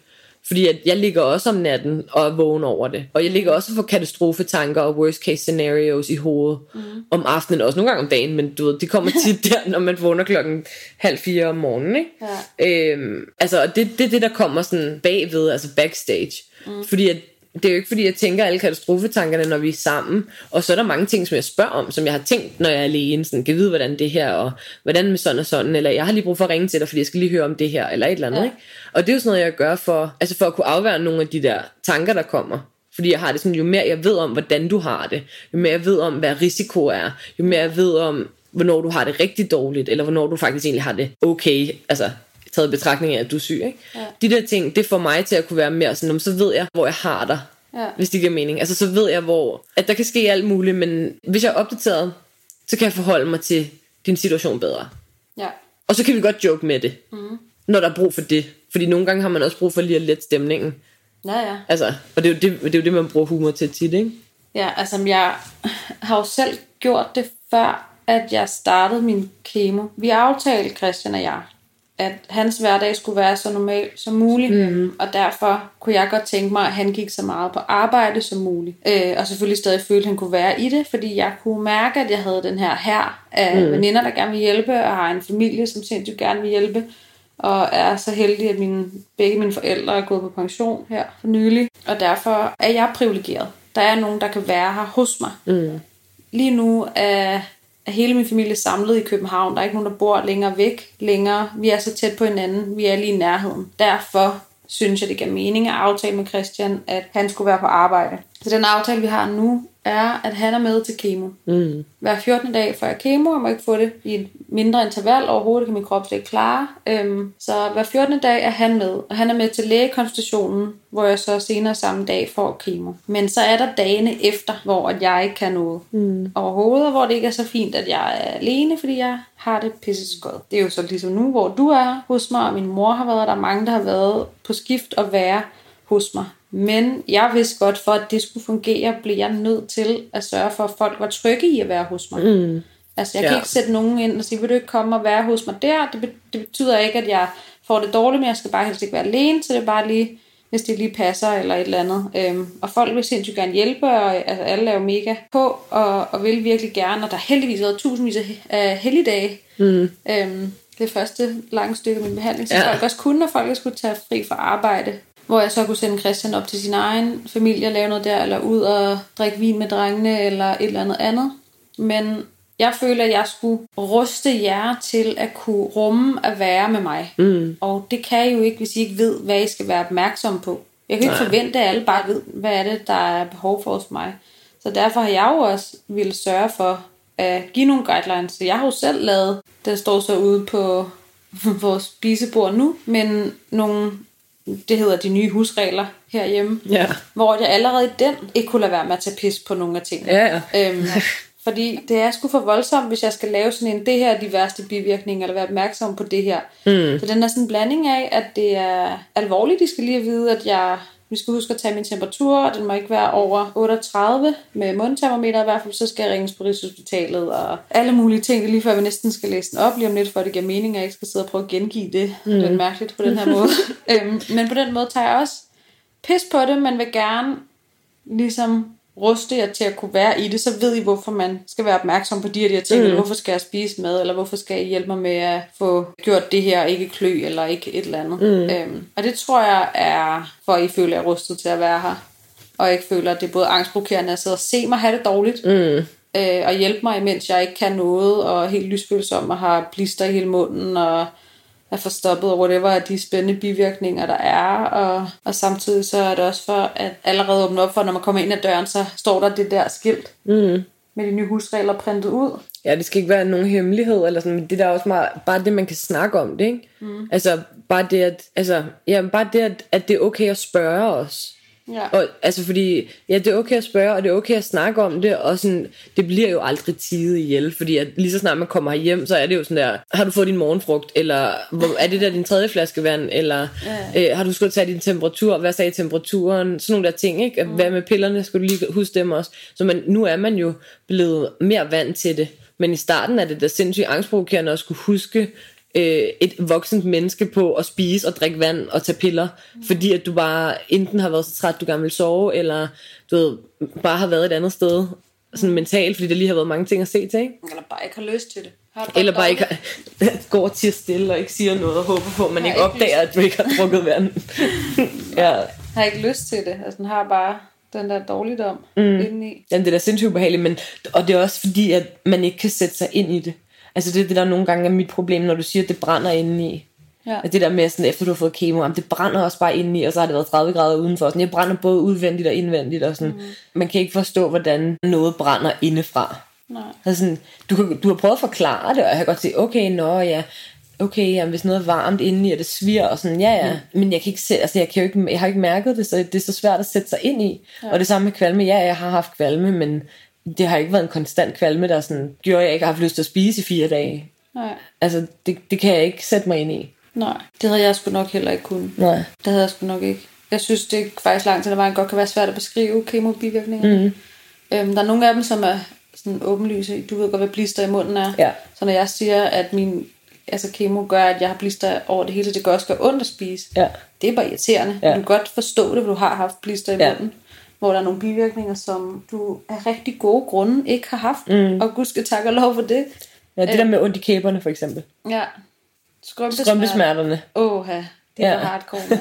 Fordi at jeg ligger også om natten og er vågen over det. Og jeg ligger også for katastrofetanker og worst case scenarios i hovedet mm. om aftenen, også nogle gange om dagen, men du ved, de kommer tit der, når man vågner klokken halv fire om morgenen. Ikke? Ja. Øhm, altså, og det, det er det, der kommer sådan bagved, altså backstage. Mm. Fordi at det er jo ikke fordi, jeg tænker alle katastrofetankerne, når vi er sammen. Og så er der mange ting, som jeg spørger om, som jeg har tænkt, når jeg er alene. Sådan, kan vide, hvordan det her, og hvordan med sådan og sådan. Eller jeg har lige brug for at ringe til dig, fordi jeg skal lige høre om det her, eller et eller andet. Ja. Ikke? Og det er jo sådan noget, jeg gør for, altså for at kunne afvære nogle af de der tanker, der kommer. Fordi jeg har det sådan, jo mere jeg ved om, hvordan du har det, jo mere jeg ved om, hvad risiko er, jo mere jeg ved om, hvornår du har det rigtig dårligt, eller hvornår du faktisk egentlig har det okay, altså taget i betragtning af, at du er syg. Ikke? Ja. De der ting, det får mig til at kunne være mere sådan, "Nå, så ved jeg, hvor jeg har dig, Ja. hvis det giver mening. Altså så ved jeg, hvor at der kan ske alt muligt, men hvis jeg er opdateret, så kan jeg forholde mig til din situation bedre. Ja. Og så kan vi godt joke med det, mm. når der er brug for det. Fordi nogle gange har man også brug for lige at lette stemningen. Ja, ja. Altså, og det er, jo det, det er jo det, man bruger humor til tit, ikke? Ja, altså jeg har jo selv gjort det før, at jeg startede min kemo. Vi aftalte, Christian og jeg, at hans hverdag skulle være så normal som muligt. Mm. Og derfor kunne jeg godt tænke mig, at han gik så meget på arbejde som muligt. Øh, og selvfølgelig stadig følte, at han kunne være i det, fordi jeg kunne mærke, at jeg havde den her her af mm. veninder, der gerne vil hjælpe, og har en familie, som sindssygt gerne vil hjælpe. Og er så heldig, at mine, begge mine forældre er gået på pension her for nylig. Og derfor er jeg privilegeret. Der er nogen, der kan være her hos mig. Mm. Lige nu er, er hele min familie samlet i København. Der er ikke nogen, der bor længere væk længere. Vi er så tæt på hinanden. Vi er lige i nærheden. Derfor synes jeg, det giver mening at aftale med Christian, at han skulle være på arbejde. Så den aftale, vi har nu, er, at han er med til kemo. Mm. Hver 14. dag før jeg kemo, jeg må ikke få det i et mindre interval, overhovedet kan min krop slet ikke klare. Øhm, så hver 14. dag er han med, og han er med til lægekonsultationen, hvor jeg så senere samme dag får kemo. Men så er der dagene efter, hvor at jeg ikke kan noget mm. overhovedet, og hvor det ikke er så fint, at jeg er alene, fordi jeg har det pisse godt. Det er jo så ligesom nu, hvor du er hos mig, og min mor har været, og der er mange, der har været på skift og være hos mig. Men jeg vidste godt, for at det skulle fungere, blev jeg nødt til at sørge for, at folk var trygge i at være hos mig. Mm. Altså, jeg Ja. kan ikke sætte nogen ind og sige, vil du ikke komme og være hos mig der? Det, det betyder ikke, at jeg får det dårligt, men jeg skal bare helst ikke være alene, så det er bare lige, hvis det lige passer eller et eller andet. Øhm, og folk vil sindssygt gerne hjælpe, og altså, alle er jo mega på, og, og vil virkelig gerne, og der har heldigvis været tusindvis af, helligdage. Mm. Øhm, det første lange stykke af min behandling, så Ja. folk også kunne, og folk skulle tage fri fra arbejde. Hvor jeg så kunne sende Christian op til sin egen familie og lave noget der, eller ud og drikke vin med drengene, eller et eller andet andet. Men jeg føler, at jeg skulle ruste jer til at kunne rumme at være med mig. Mm. Og det kan I jo ikke, hvis I ikke ved, hvad I skal være opmærksom på. Jeg kan ikke Nej. forvente, at alle bare ved, hvad er det, der er behov for hos mig. Så derfor har jeg jo også ville sørge for at give nogle guidelines. Så jeg har jo selv lavet, den står så ude på vores spisebord nu, men nogle, det hedder de nye husregler herhjemme, Ja. hvor jeg allerede i den ikke kunne lade være med at tage pis på nogle af tingene. Ja, ja. Øhm, fordi det er sgu for voldsomt, hvis jeg skal lave sådan en, det her er de værste bivirkninger, eller være opmærksom på det her. Mm. Så den er sådan en blanding af, at det er alvorligt. De skal lige vide, at jeg, vi skal huske at tage min temperatur, og den må ikke være over 38 med mundtermometer i hvert fald, så skal jeg ringes på Rigshospitalet og alle mulige ting. Det er lige før vi næsten skal læse den op lige om lidt, for at det giver mening, at jeg ikke skal sidde og prøve at gengive det. Mm. Det er mærkeligt på den her måde. øhm, men på den måde tager jeg også pis på det, men vil gerne ligesom ruste jer til at kunne være i det, så ved I, hvorfor man skal være opmærksom på de her, de her ting, mm. eller hvorfor skal jeg spise mad, eller hvorfor skal I hjælpe mig med at få gjort det her, ikke klø, eller ikke et eller andet. Mm. Øhm, og det tror jeg er, for at I føler jer rustet til at være her, og ikke føler, at det er både angstprovokerende at sidde og se mig have det dårligt, Mm. øh, og hjælpe mig, imens jeg ikke kan noget, og helt lysfølsom, og har blister i hele munden, og er forstoppet, og whatever af de spændende bivirkninger, der er. Og, og samtidig så er det også for, at allerede åbne op for, når man kommer ind ad døren, så står der det der skilt Mm. med de nye husregler printet ud. Ja, det skal ikke være nogen hemmelighed, eller sådan, men det der er også meget, bare det, man kan snakke om det, ikke? Mm. Altså, bare det, at, altså, ja, bare det, at, at det er okay at spørge os. Ja. Og, altså fordi, ja, det er okay at spørge, og det er okay at snakke om det, og sådan, det bliver jo aldrig tide ihjel, fordi at lige så snart man kommer hjem, så er det jo sådan der, har du fået din morgenfrugt, eller hvor, er det der din tredje flaske vand, eller ja. øh, har du skulle tage din temperatur, hvad sagde temperaturen, sådan nogle der ting, ikke? Mm. Hvad med pillerne, skal du lige huske dem også? Så man, nu er man jo blevet mere vant til det, men i starten er det da sindssygt angstprovokerende at skulle huske, øh, et voksent menneske på at spise og drikke vand og tage piller, mm. fordi at du bare enten har været så træt, du gerne vil sove, eller du ved, bare har været et andet sted, sådan mentalt, fordi der lige har været mange ting at se til, ikke? Eller bare ikke har lyst til det. Har Eller bare ikke har- går til stille og ikke siger noget og håber på, at man Har ikke opdager, at du ikke har drukket vand. ja. Har ikke lyst til det. Altså, den har bare den der dårligdom mm. indeni. Jamen, det er da sindssygt ubehageligt, men, og det er også fordi, at man ikke kan sætte sig ind i det. Altså det er det, der nogle gange er mit problem, når du siger, at det brænder indeni. Ja. At det der med, sådan, efter du har fået kemo, jamen, det brænder også bare indeni, og så har det været 30 grader udenfor. Sådan, jeg brænder både udvendigt og indvendigt. Og sådan. Mm. Man kan ikke forstå, hvordan noget brænder indefra. Nej. Altså sådan, du, kan, du har prøvet at forklare det, og jeg kan godt sige, okay, nå ja, okay, jamen, hvis noget er varmt indeni, og det sviger, og sådan, ja, ja, mm. men jeg kan ikke se, altså, jeg, kan jo ikke, jeg har ikke mærket det, så det er så svært at sætte sig ind i. Ja. Og det samme med kvalme, ja, jeg har haft kvalme, men det har ikke været en konstant kvalme, der sådan, gjorde, at jeg ikke har haft lyst til at spise i fire dage. Nej. Altså, det, det kan jeg ikke sætte mig ind i. Nej. Det havde jeg sgu nok heller ikke kunnet. Nej. Det havde jeg sgu nok ikke. Jeg synes, det er faktisk langt til, at vejen godt kan være svært at beskrive kemobivirkninger. Mm. Øhm, der er nogle af dem, som er sådan åbenlyse. Du ved godt, hvad blister i munden er. Ja. Så når jeg siger, at min altså kemo gør, at jeg har blister over det hele, så det gør også gør ondt at spise. Ja. Det er bare irriterende. Ja. Du kan godt forstå det, for du har haft blister i Ja. munden. Hvor der er nogle bivirkninger, som du af rigtig gode grunde ikke har haft. Mm. Og gud skal takke og lov for det. Ja, det der med ondt i kæberne, for eksempel. Ja. Skrømpesmerter. Strømpesmerterne. Åh, det Ja. var hardcore.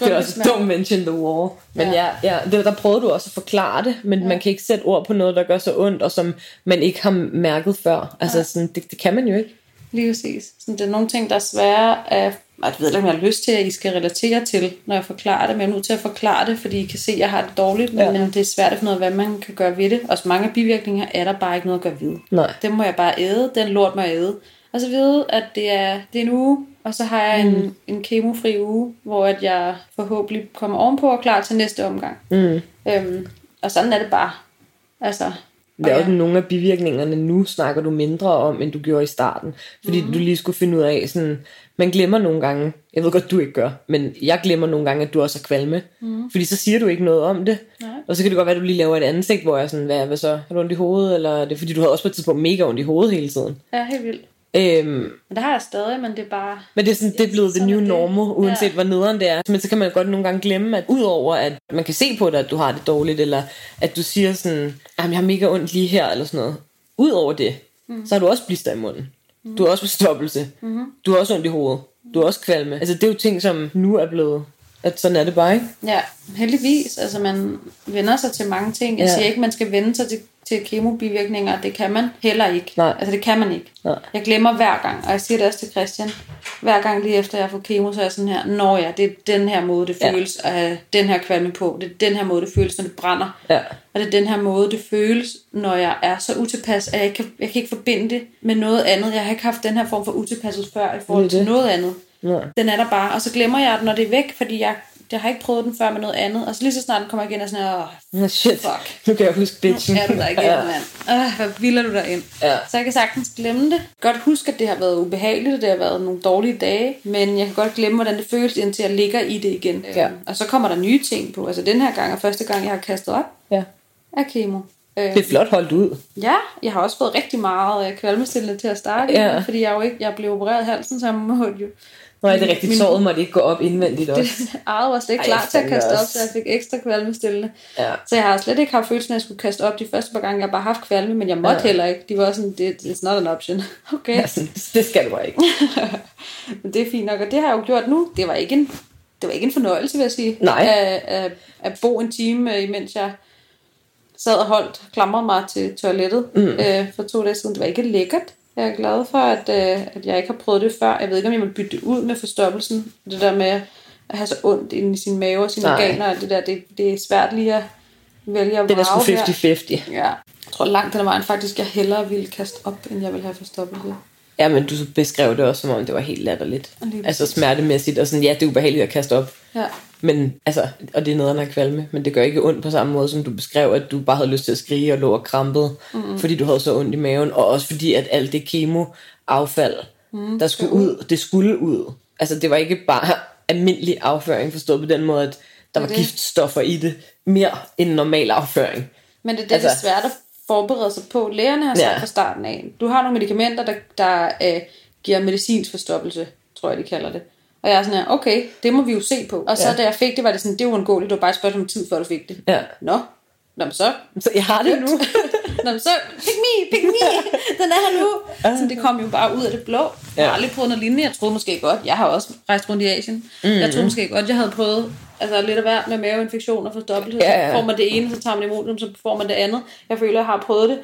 Det er også don't mention the war. Men ja, ja, ja det, der prøvede du også at forklare det, men ja. man kan ikke sætte ord på noget, der gør så ondt, og som man ikke har mærket før. Altså, sådan, det, det kan man jo ikke. Lige præcis. Så det er nogle ting, der er svære at... Jeg ved ikke, om jeg har lyst til, at I skal relatere til, når jeg forklarer det, men jeg er nødt til at forklare det, fordi I kan se, at jeg har det dårligt, men Ja. ja. det er svært at finde ud af, hvad man kan gøre ved det. Og så mange af bivirkninger er der bare ikke noget at gøre ved. Nej. Den må jeg bare æde, den lort må jeg æde. Og så vide, at det er, det er en uge, og så har jeg mm. en, en kemofri uge, hvor at jeg forhåbentlig kommer ovenpå og klar til næste omgang. Mm. Øhm, og sådan er det bare. Altså, Det er og også nogle af bivirkningerne nu, snakker du mindre om, end du gjorde i starten. Fordi mm. du lige skulle finde ud af, sådan, man glemmer nogle gange, jeg ved godt, du ikke gør, men jeg glemmer nogle gange, at du også har kvalme. Mm. Fordi så siger du ikke noget om det. Nej. Og så kan det godt være, at du lige laver et ansigt, hvor jeg er sådan, hvad, hvad så? Har du ondt i hovedet? Eller er det fordi, du havde også på et tidspunkt mega ondt i hovedet hele tiden? ja, helt vildt. Øhm, Men det har jeg stadig, men det er bare... Men det er, sådan, det er blevet nye er det. normal, uanset ja. hvor nederen det er. Men så kan man godt nogle gange glemme, at udover at man kan se på dig, at du har det dårligt, eller at du siger sådan, at jeg har mega ondt lige her, eller sådan noget. Udover det, mm. så har du også blister i munden. Mm. Du har også forstoppelse. Mm. Du har også ondt i hovedet. Du har også kvalme. Altså det er jo ting, som nu er blevet, at sådan er det bare, ikke? Ja, heldigvis. Altså, man vender sig til mange ting. Jeg ja. siger ikke, man skal vende sig til, til kemobivirkninger. Det kan man heller ikke. Nej. Altså, det kan man ikke. Nej. Jeg glemmer hver gang, og jeg siger det også til Christian, hver gang lige efter jeg får kemo, så er jeg sådan her, Nå ja, det er den her måde, det Ja. føles at have den her kvalme på. Det er den her måde, det føles, når det brænder. Ja. Og det er den her måde, det føles, når jeg er så utilpas, at jeg ikke kan, jeg kan ikke forbinde det med noget andet. Jeg har ikke haft den her form for utilpasset før i forhold til det. noget andet. Nej. Den er der bare, og så glemmer jeg den, når det er væk, fordi jeg, jeg har ikke prøvet den før med noget andet. Og så lige så snart den kommer igen, er jeg sådan her, Oh, shit. Fuck. Nu kan jeg huske bitchen. nu er du der igen, ja. mand. Øh, hvad vilder du der ind? Ja. Så jeg kan sagtens glemme det. Godt huske, at det har været ubehageligt, og det har været nogle dårlige dage, men jeg kan godt glemme, hvordan det føles, indtil jeg ligger i det igen. Ja. Øhm, Og så kommer der nye ting på. Altså den her gang er første gang, jeg har kastet op ja. af kemo. Øhm, Det er flot holdt ud. Ja, jeg har også fået rigtig meget øh, kvalmestillende til at starte, Ja. fordi jeg jo ikke, jeg blev opereret i halsen, så jeg måtte jo Nå, er det rigtigt? min- Såret måtte ikke gå op indvendigt også. det eget var slet ikke klar til at kaste op, så jeg fik ekstra kvalmestillende. Ja. Så jeg har slet ikke haft følelsen af, at jeg skulle kaste op de første par gange. Jeg har bare haft kvalme, men jeg måtte Ja. heller ikke. De var sådan, det it's not an option. Okay, Ja, sådan, det skal du bare ikke. men det er fint nok. Og det har jeg jo gjort nu. Det var ikke en, det var ikke en fornøjelse, vil jeg sige. Nej. At, at, at bo en time, øh, imens jeg sad og holdt, klamrede mig til toilettet mm. øh, for to dage siden. Det var ikke lækkert. Jeg er glad for, at, øh, at jeg ikke har prøvet det før. Jeg ved ikke, om jeg vil bytte det ud med forstoppelsen. Det der med at have så ondt inde i sin mave og sine Nej. organer og det der, det, det er svært lige at vælge at Det er sgu vrage her. 50-50. Ja. Jeg tror langt den vejen faktisk, jeg hellere ville kaste op, end jeg ville have forstoppelse. Ja, men du beskrev det også, som om det var helt latterligt. Altså smertemæssigt, og sådan, ja, det er ubehageligt at kaste op. Ja. Men, altså, og det er noget, der kvalme, men det gør ikke ondt på samme måde, som du beskrev, at du bare havde lyst til at skrige og lå og krampede, mm. fordi du havde så ondt i maven, og også fordi, at alt det kemoaffald, mm, der skulle ud, det skulle ud. Altså, det var ikke bare almindelig afføring, forstået på den måde, at der var det. giftstoffer i det, mere end normal afføring. Men det er det, altså, Altså- er svært at forberede sig på. Lægerne har sagt ja. fra starten af, du har nogle medicamenter, der, der øh, giver medicinsk forstoppelse, tror jeg, de kalder det. Og jeg er sådan her, okay, det må vi jo se på. Og så Ja. da jeg fik det, var det sådan, det var uundgåeligt, det var bare et spørgsmål om tid, før du fik det. Ja. Nå, Nå så, Så jeg har det nu. Nå, så, pick me, pick me, den er her nu. Så det kom jo bare ud af det blå. Jeg har Ja. aldrig prøvet noget lignende. Jeg troede måske godt, jeg har også rejst rundt i Asien. Mm. Jeg troede måske godt, jeg havde prøvet altså lidt af hvert med maveinfektioner for dobbelthed. Ja, ja. Så får man det ene, så tager man imod så får man det andet. Jeg føler, jeg har prøvet det.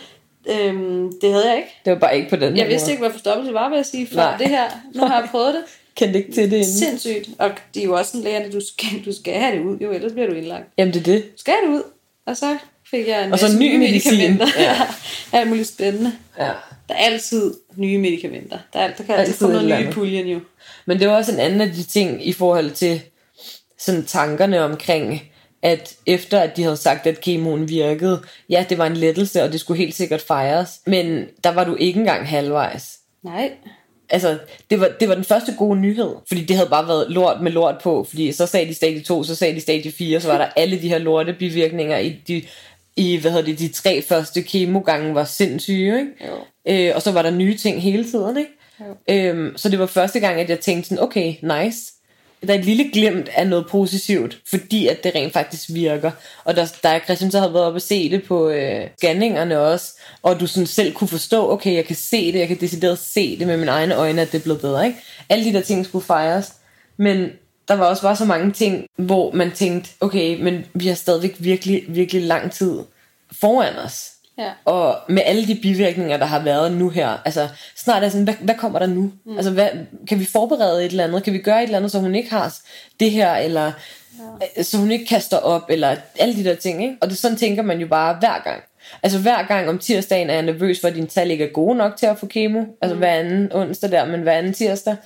Øhm, det havde jeg ikke. Det var bare ikke på den Jeg vidste måde. ikke, hvad forstoppelse var, vil jeg sige, før Nej. det her. Nu har jeg prøvet det. Kendte ikke til det inden. Sindssygt. Og de er jo også sådan lægerne, du skal, du skal have det ud, jo, ellers bliver du indlagt. Jamen det er det. Skal have det ud. Og så fik jeg en Og så ny nye medicin. Ja. Alt muligt spændende. Ja. Der er altid nye medicamenter. Der, er, der kan altid Altid komme et noget nye i puljen jo. Men det var også en anden af de ting i forhold til sådan tankerne omkring, at efter at de havde sagt, at kemoen virkede, ja, det var en lettelse, og det skulle helt sikkert fejres, men der var du ikke engang halvvejs. Nej. Altså, det var, det var den første gode nyhed, fordi det havde bare været lort med lort på, fordi så sagde de stadie 2, så sagde de stadie 4, så var der alle de her lorte bivirkninger i de, i, hvad hedder det, de tre første kemogange var sindssyge, ikke? Jo. Øh, og så var der nye ting hele tiden, ikke? Jo. Øhm, så det var første gang, at jeg tænkte sådan, okay, nice. Der er et lille glimt af noget positivt, fordi at det rent faktisk virker. Og der, der Christian så havde været oppe og se det på øh, scanningerne også, og du sådan selv kunne forstå, okay, jeg kan se det, jeg kan decideret se det med mine egne øjne, at det er blevet bedre, ikke? Alle de der ting skulle fejres. Men der var også bare så mange ting, hvor man tænkte, okay, men vi har stadigvæk virkelig, virkelig lang tid foran os. Ja. Og med alle de bivirkninger, der har været nu her, altså snart er sådan, hvad, hvad kommer der nu? Mm. Altså, hvad, kan vi forberede et eller andet? Kan vi gøre et eller andet, så hun ikke har det her, eller ja. så hun ikke kaster op, eller alle de der ting, ikke? Og det sådan tænker man jo bare hver gang. Altså hver gang om tirsdagen er jeg nervøs for, at dine tal ikke er gode nok til at få kemo. Altså hver anden onsdag der, men hver anden tirsdag.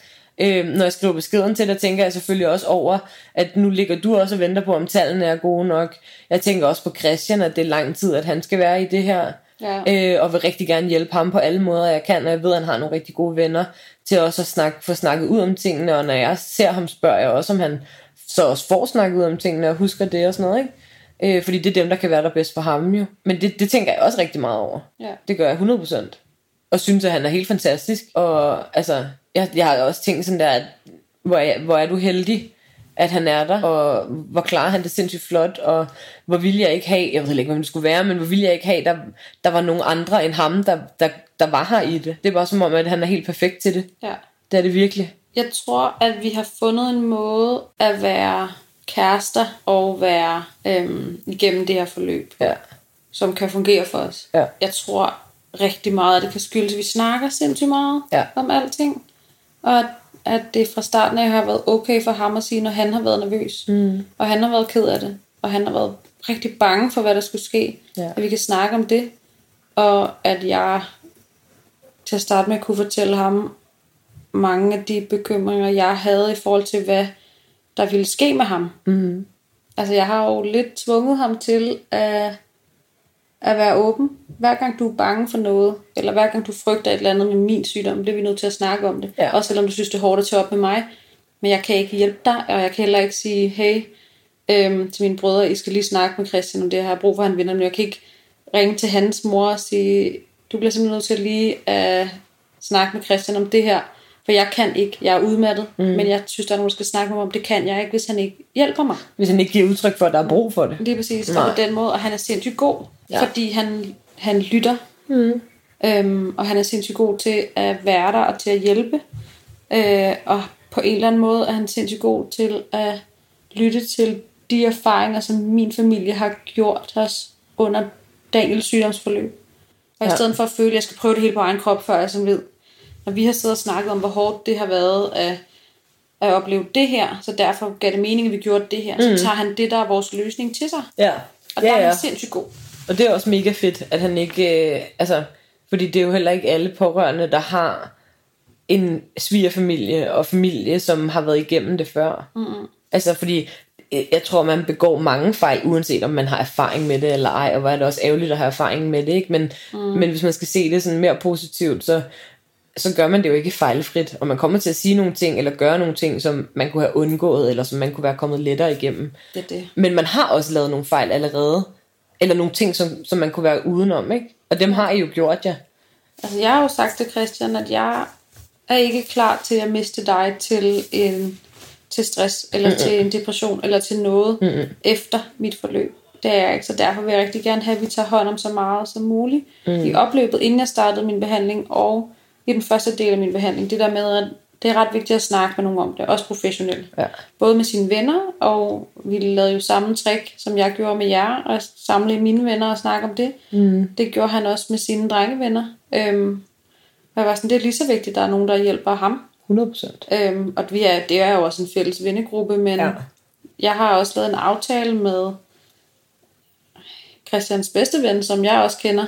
Øhm, når jeg skriver beskeden til dig, tænker jeg selvfølgelig også over, at nu ligger du også og venter på, om tallene er gode nok. Jeg tænker også på Christian, at det er lang tid, at han skal være i det her. Ja. Øh, og vil rigtig gerne hjælpe ham på alle måder, jeg kan. Og jeg ved, at han har nogle rigtig gode venner til også at snakke, få snakket ud om tingene. Og når jeg ser ham, spørger jeg også, om han så også får snakket ud om tingene og husker det og sådan noget. Ikke? Øh, fordi det er dem, der kan være der bedst for ham jo. Men det, det tænker jeg også rigtig meget over. Ja. Det gør jeg 100%. Og synes, at han er helt fantastisk. Og altså, jeg, jeg har også tænkt sådan der, at hvor er, hvor er du heldig, at han er der, og hvor klarer han det sindssygt flot, og hvor ville jeg ikke have, jeg ved ikke, hvem det skulle være, men hvor ville jeg ikke have, der, der var nogen andre end ham, der, der, der var her i det. Det er bare som om, at han er helt perfekt til det. ja. Det er det virkelig. Jeg tror, at vi har fundet en måde at være kærester og være øhm, igennem det her forløb, Ja. som kan fungere for os. Ja. Jeg tror rigtig meget, at det kan skyldes, at vi snakker sindssygt meget Ja. om alting. Og at, at det fra starten af har været okay for ham at sige, når han har været nervøs. Mm. Og han har været ked af det. Og han har været rigtig bange for, hvad der skulle ske. Ja. At vi kan snakke om det. Og at jeg til at starte med kunne fortælle ham mange af de bekymringer, jeg havde i forhold til, hvad der ville ske med ham. Mm-hmm. Altså, jeg har jo lidt tvunget ham til at, at være åben. Hver gang du er bange for noget, eller hver gang du frygter et eller andet med min sygdom, bliver vi nødt til at snakke om det. Ja. Også selvom du synes, det er hårdt at tage op med mig. Men jeg kan ikke hjælpe dig, og jeg kan heller ikke sige, hey, øhm, til mine brødre, I skal lige snakke med Christian om det, jeg har brug for, han vinder, men jeg kan ikke ringe til hans mor og sige, du bliver simpelthen nødt til lige at snakke med Christian om det her, for jeg kan ikke, jeg er udmattet, mm. men jeg synes, der er nogen, der skal snakke med mig om, det kan jeg ikke, hvis han ikke hjælper mig. Hvis han ikke giver udtryk for, at der er brug for det. Lige præcis, Nej. og på den måde, og han er sindssygt god, Ja. fordi han, han lytter, mm. øhm, og han er sindssygt god til at være der og til at hjælpe, øh, og på en eller anden måde er han sindssygt god til at lytte til de erfaringer, som min familie har gjort os under Daniels sygdomsforløb. Og i Ja. stedet for at føle, at jeg skal prøve det hele på egen krop, før jeg sådan ved, når vi har siddet og snakket om, hvor hårdt det har været at, at opleve det her, så derfor gav det mening, at vi gjorde det her. Så tager han det, der er vores løsning til sig. Ja. Og ja, der er ja. han sindssygt god. Og det er også mega fedt, at han ikke, øh, altså, fordi det er jo heller ikke alle pårørende, der har en svigerfamilie og familie, som har været igennem det før. Mm-hmm. Altså, fordi øh, jeg tror, man begår mange fejl, uanset om man har erfaring med det eller ej, og hvor er det også ærgerligt at have erfaring med det, ikke? Men, mm. men hvis man skal se det sådan mere positivt, så, så gør man det jo ikke fejlfrit, og man kommer til at sige nogle ting, eller gøre nogle ting, som man kunne have undgået, eller som man kunne være kommet lettere igennem. Det er det. Men man har også lavet nogle fejl allerede. Eller nogle ting, som, som man kunne være udenom, ikke? Og dem har I jo gjort, ja. Altså, jeg har jo sagt til Christian, at jeg er ikke klar til at miste dig til en til stress, eller mm-hmm. til en depression, eller til noget mm-hmm. efter mit forløb. Det er jeg ikke, så derfor vil jeg rigtig gerne have, at vi tager hånd om så meget som muligt mm. i opløbet, inden jeg startede min behandling, og i den første del af min behandling. Det der med, at det er ret vigtigt at snakke med nogen om det, også professionelt. Ja. Både med sine venner, og vi lavede jo samme trick, som jeg gjorde med jer, og samle mine venner og snakke om det. Mm. Det gjorde han også med sine drengevenner. Øhm, og jeg var sådan, det er lige så vigtigt, at der er nogen, der hjælper ham. 100 procent. Øhm, og vi er, det er jo også en fælles vennegruppe, men ja. jeg har også lavet en aftale med Christians bedste ven, som jeg også kender,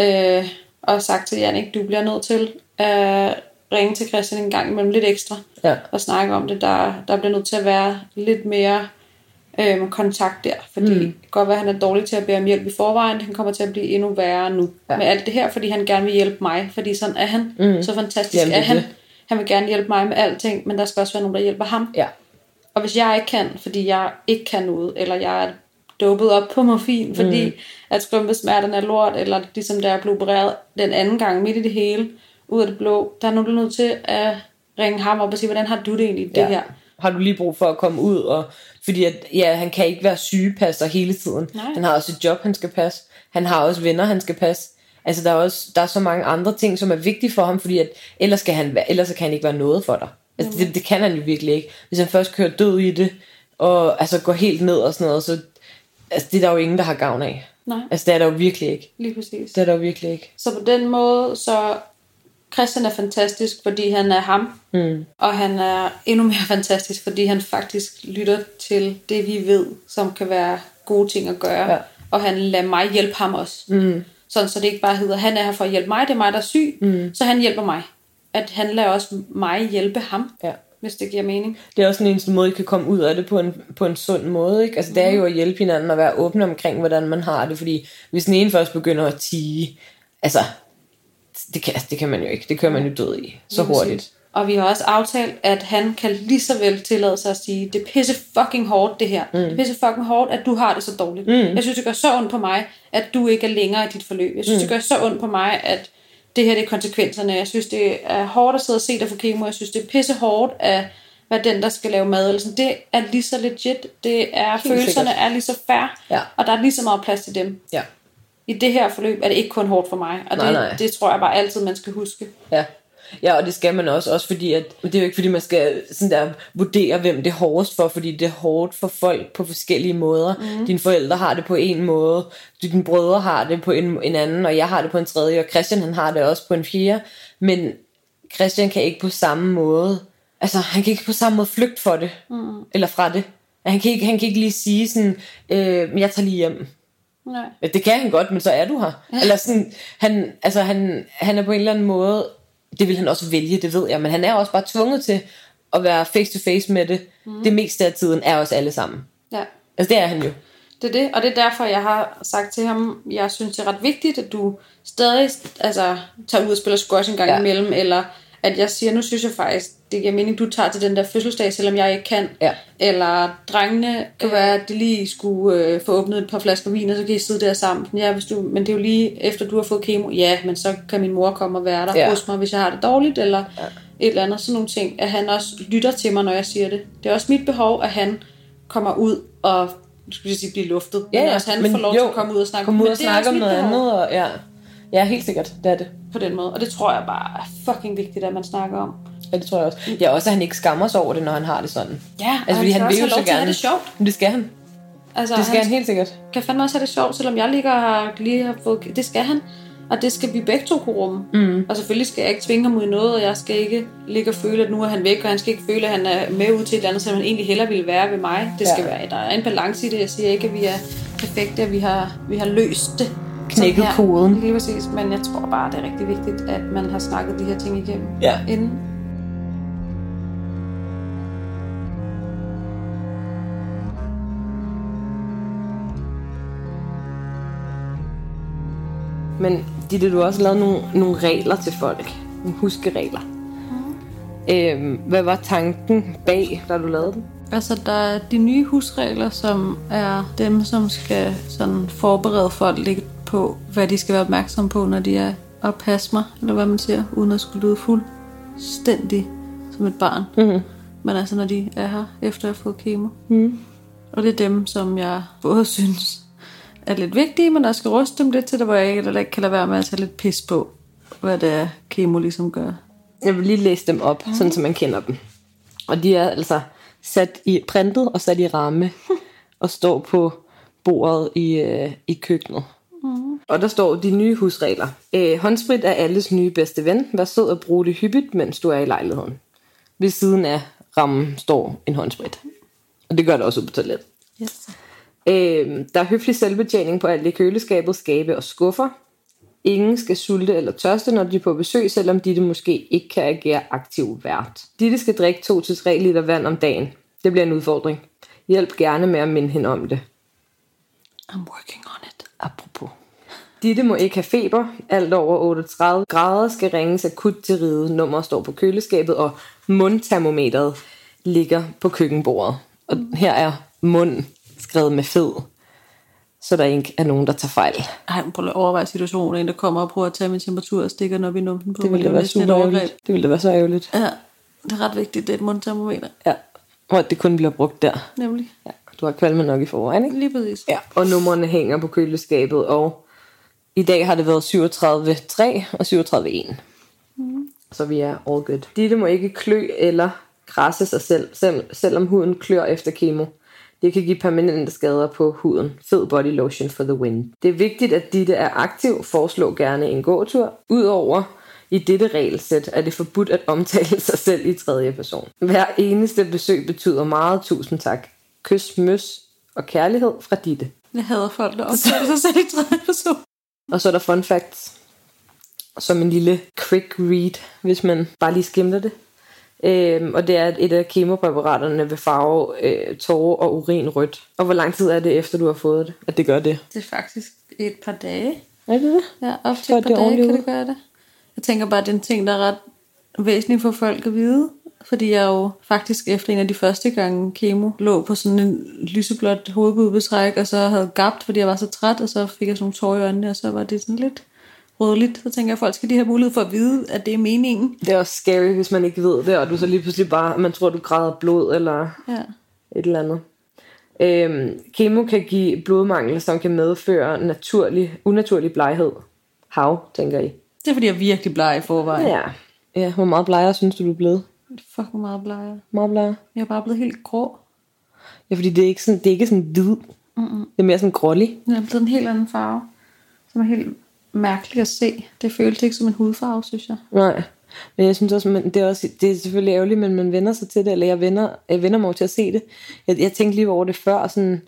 øh, og sagt til Jannik, du bliver nødt til at ringe til Christian en gang imellem lidt ekstra Ja. og snakke om det. Der, der bliver nødt til at være lidt mere øh, kontakt der, fordi mm. det kan godt være, at han er dårlig til at bede om hjælp i forvejen. Han kommer til at blive endnu værre nu Ja. med alt det her, fordi han gerne vil hjælpe mig, fordi sådan er han. Mm. Så fantastisk Jamen, er er han. det. Han vil gerne hjælpe mig med alting, men der skal også være nogen, der hjælper ham. Ja. Og hvis jeg ikke kan, fordi jeg ikke kan noget, eller jeg er dopet op på morfin, fordi mm. at skrumpesmerterne er lort, eller ligesom da jeg blev opereret den anden gang midt i det hele, ud af det blå, der er er nødt til at ringe ham op og sige, hvordan har du det egentlig, det Ja. her? Har du lige brug for at komme ud, og fordi at, ja, han kan ikke være sygepasser hele tiden. Nej. Han har også et job, han skal passe. Han har også venner, han skal passe. Altså, der er også der er så mange andre ting, som er vigtige for ham, fordi at, ellers, skal han, ellers så kan han ikke være noget for dig. Altså, det, det kan han jo virkelig ikke. Hvis han først kører død i det, og altså går helt ned og sådan noget, så altså, det er der jo ingen, der har gavn af. Nej, Altså, det er der jo virkelig ikke. lige præcis. Det er der jo virkelig ikke. Så på den måde, så Christian er fantastisk, fordi han er ham, Mm. og han er endnu mere fantastisk, fordi han faktisk lytter til det, vi ved, som kan være gode ting at gøre. Ja. Og han lader mig hjælpe ham også. Mm. Sådan, så det ikke bare hedder, han er her for at hjælpe mig, det er mig, der er syg, Mm. så han hjælper mig. At han lader også mig hjælpe ham, Ja. hvis det giver mening. Det er også den eneste måde, I kan komme ud af det på en, på en sund måde. Ikke? Altså, det er jo at hjælpe hinanden og være åbne omkring, hvordan man har det. Fordi hvis den ene først begynder at tige, altså, det kan, det kan man jo ikke. Det kører man jo død i så Lige hurtigt. præcis. Og vi har også aftalt, at han kan lige så vel tillade sig at sige, det er pisse fucking hårdt det her. Mm. Det er pisse fucking hårdt, at du har det så dårligt. Mm. Jeg synes, det gør så ondt på mig, at du ikke er længere i dit forløb. Jeg synes, mm. det gør så ondt på mig, at det her det er konsekvenserne. Jeg synes, det er hårdt at sidde og se dig for kemo. Jeg synes, det er pisse hårdt at være den, der skal lave mad. Eller sådan. Det er lige så legit. Det er, følelserne sikkert. er lige så fair. Ja. Og der er lige så meget plads til dem. Ja. I det her forløb er det ikke kun hårdt for mig. Og Nej, det, nej. det tror jeg bare altid, man skal huske. Ja. Ja, og det skal man også, også fordi, at det er jo ikke fordi, man skal sådan der vurdere, hvem det er hårdest for, fordi det er hårdt for folk på forskellige måder. Mm. Dine forældre har det på en måde, dine brødre har det på en, en anden, og jeg har det på en tredje, og Christian han har det også på en fjerde. Men Christian kan ikke på samme måde, altså han kan ikke på samme måde flygte for det, mm. eller fra det. Han kan, ikke, han kan ikke lige sige sådan, øh, jeg tager lige hjem. Nej. Det kan han godt, men så er du her. Ja. Eller sådan, han, altså han, han er på en eller anden måde, det vil han også vælge, det ved jeg, men han er også bare tvunget til at være face to face med det. Mm. Det meste af tiden er os alle sammen. Ja. Altså det er han jo. Det er det, og det er derfor, jeg har sagt til ham, jeg synes, det er ret vigtigt, at du stadig altså, tager ud og spiller squash en gang ja. imellem, eller at jeg siger, nu synes jeg faktisk, det giver mening, du tager til den der fødselsdag, selvom jeg ikke kan. Ja. Eller drengene, kan være, at de lige skulle øh, få åbnet et par flasker vin, og så kan I sidde der sammen. Ja, hvis du, men det er jo lige efter, du har fået kemo. Ja, men så kan min mor komme og være der Ja. hos mig, hvis jeg har det dårligt, eller ja. et eller andet. Sådan nogle ting, at han også lytter til mig, når jeg siger det. Det er også mit behov, at han kommer ud og skal jeg sige, blive luftet. Ja, men også han men får lov jo, til at komme ud og snakke. Kom ud og snakke om noget behov andet. Og, ja. ja, helt sikkert. Det er det. På den måde. Og det tror jeg bare er fucking vigtigt, at man snakker om. Ja, det tror jeg også. Ja, også at han ikke skammer sig over det, når han har det sådan. Ja, Altså, fordi han, vil jo så gerne. det sjovt. Men det skal han. Altså, Det skal han han helt sikkert. kan fandme også have det sjovt, selvom jeg ligger og har, lige har fået... Det skal han. Og det skal vi begge to kunne rumme. Mm. Og selvfølgelig skal jeg ikke tvinge ham ud i noget, og jeg skal ikke ligge og føle, at nu er han væk, og han skal ikke føle, at han er med ud til et eller andet, som han egentlig hellere ville være ved mig. Det skal Ja. være, der er en balance i det. Jeg siger ikke, at vi er perfekte, at vi har, vi har løst det. Knækket koden. Lige præcis, men jeg tror bare, det er rigtig vigtigt, at man har snakket de her ting igennem Ja. inden. Men Ditte, du har også lavet nogle, nogle regler til folk. Nogle huskeregler. Øhm, hvad var tanken bag, da du lavede den? Altså, der er de nye husregler, som er dem, som skal sådan forberede folk lidt på, hvad de skal være opmærksomme på, når de er og passe mig, eller hvad man siger, uden at skulle lyde fuld. fuldstændig som et barn. Mm-hmm. Men altså, når de er her, efter at have fået kemo. Mm. Og det er dem, som jeg både synes er lidt vigtige, men der skal ruste dem lidt til det, hvor jeg ikke, ikke kan lade være med at tage lidt pis på, hvad det er, kemo ligesom gør. Jeg vil lige læse dem op, sådan så man kender dem. Og de er altså sat i printet og sat i ramme og står på bordet i, øh, i køkkenet. Mm. Og der står de nye husregler. Øh, håndsprit er alles nye bedste ven. Vær sød at bruge det hyppigt, mens du er i lejligheden. Ved siden af rammen står en håndsprit. Og det gør det også på toilettet. Yes. Øh, der er høflig selvbetjening på alt i køleskabet, skabe og skuffer. Ingen skal sulte eller tørste, når de er på besøg, selvom Ditte måske ikke kan agere aktiv vært. Ditte skal drikke 2-3 liter vand om dagen. Det bliver en udfordring. Hjælp gerne med at minde hende om det. I'm working on it. Apropos. Ditte må ikke have feber. Alt over 38 grader skal ringes akut til ride. Nummeret står på køleskabet, og mundtermometeret ligger på køkkenbordet. Og her er mund skrevet med fed, så der ikke er nogen, der tager fejl. Ej, men prøv at overveje situationen, en der kommer og prøver at tage min temperatur og stikker den op i numsen på Det ville da være super ærgerligt. Det ville da være så ærgerligt. Ja, det er ret vigtigt, det er et mundtermometer, Ja. Og at det kun bliver brugt der. nemlig. Ja. Du har kvalme nok i forvejen, ikke? Lige præcis. Ja. Og numrene hænger på køleskabet, og i dag har det været 37.3 og 37.1. Mm. Så vi er all good. Ditte må ikke klø eller krasse sig selv, selv, selvom huden klør efter kemo. Det kan give permanente skader på huden. Fed body lotion for the win. Det er vigtigt, at Ditte er aktiv. Foreslå gerne en gåtur. Udover i dette regelsæt er det forbudt at omtale sig selv i tredje person. Hver eneste besøg betyder meget. Tusind tak. Kys, møs og kærlighed fra Ditte. Jeg hader folk, der optager sig selv i tredje person. Og så er der fun facts, som en lille quick read, hvis man bare lige skimter det. Øhm, og det er, at et af kemopræparaterne vil farve øh, tårer og urin rødt. Og hvor lang tid er det efter, du har fået det, at det gør det? Det er faktisk et par dage. Er det det? Ja, op til Så er et par det dage kan ud. det gøre det. Jeg tænker bare, at det er en ting, der er ret væsentlig for folk at vide. Fordi jeg jo faktisk efter en af de første gange kemo lå på sådan en lyseblåt hovedbudbetræk, og så havde gabt, fordi jeg var så træt, og så fik jeg sådan nogle tårer i øjnene, og så var det sådan lidt rødligt. Så tænker jeg, at folk skal de have mulighed for at vide, at det er meningen. Det er også scary, hvis man ikke ved det, og du så lige pludselig bare, man tror, du græder blod, eller Ja. et eller andet. Øhm, kemo kan give blodmangel, som kan medføre naturlig, unaturlig bleghed. Hav, tænker I. Det er fordi, jeg er virkelig bleg i forvejen. Ja. Ja, hvor meget blegere synes du, du er blevet? Fuck, hvor meget bleg jeg er. Meget blegere? Jeg er bare blevet helt grå. Ja, fordi det er ikke sådan, det er ikke sådan hvid. Mm-mm. Det er mere sådan grålig. Jeg er blevet en helt anden farve, som er helt mærkelig at se. Det føles ikke som en hudfarve, synes jeg. Nej. Men jeg synes også, men det er, også, det er selvfølgelig ærgerligt, men man vender sig til det, eller jeg vender, jeg vender mig til at se det. Jeg, jeg tænkte lige over det før, sådan,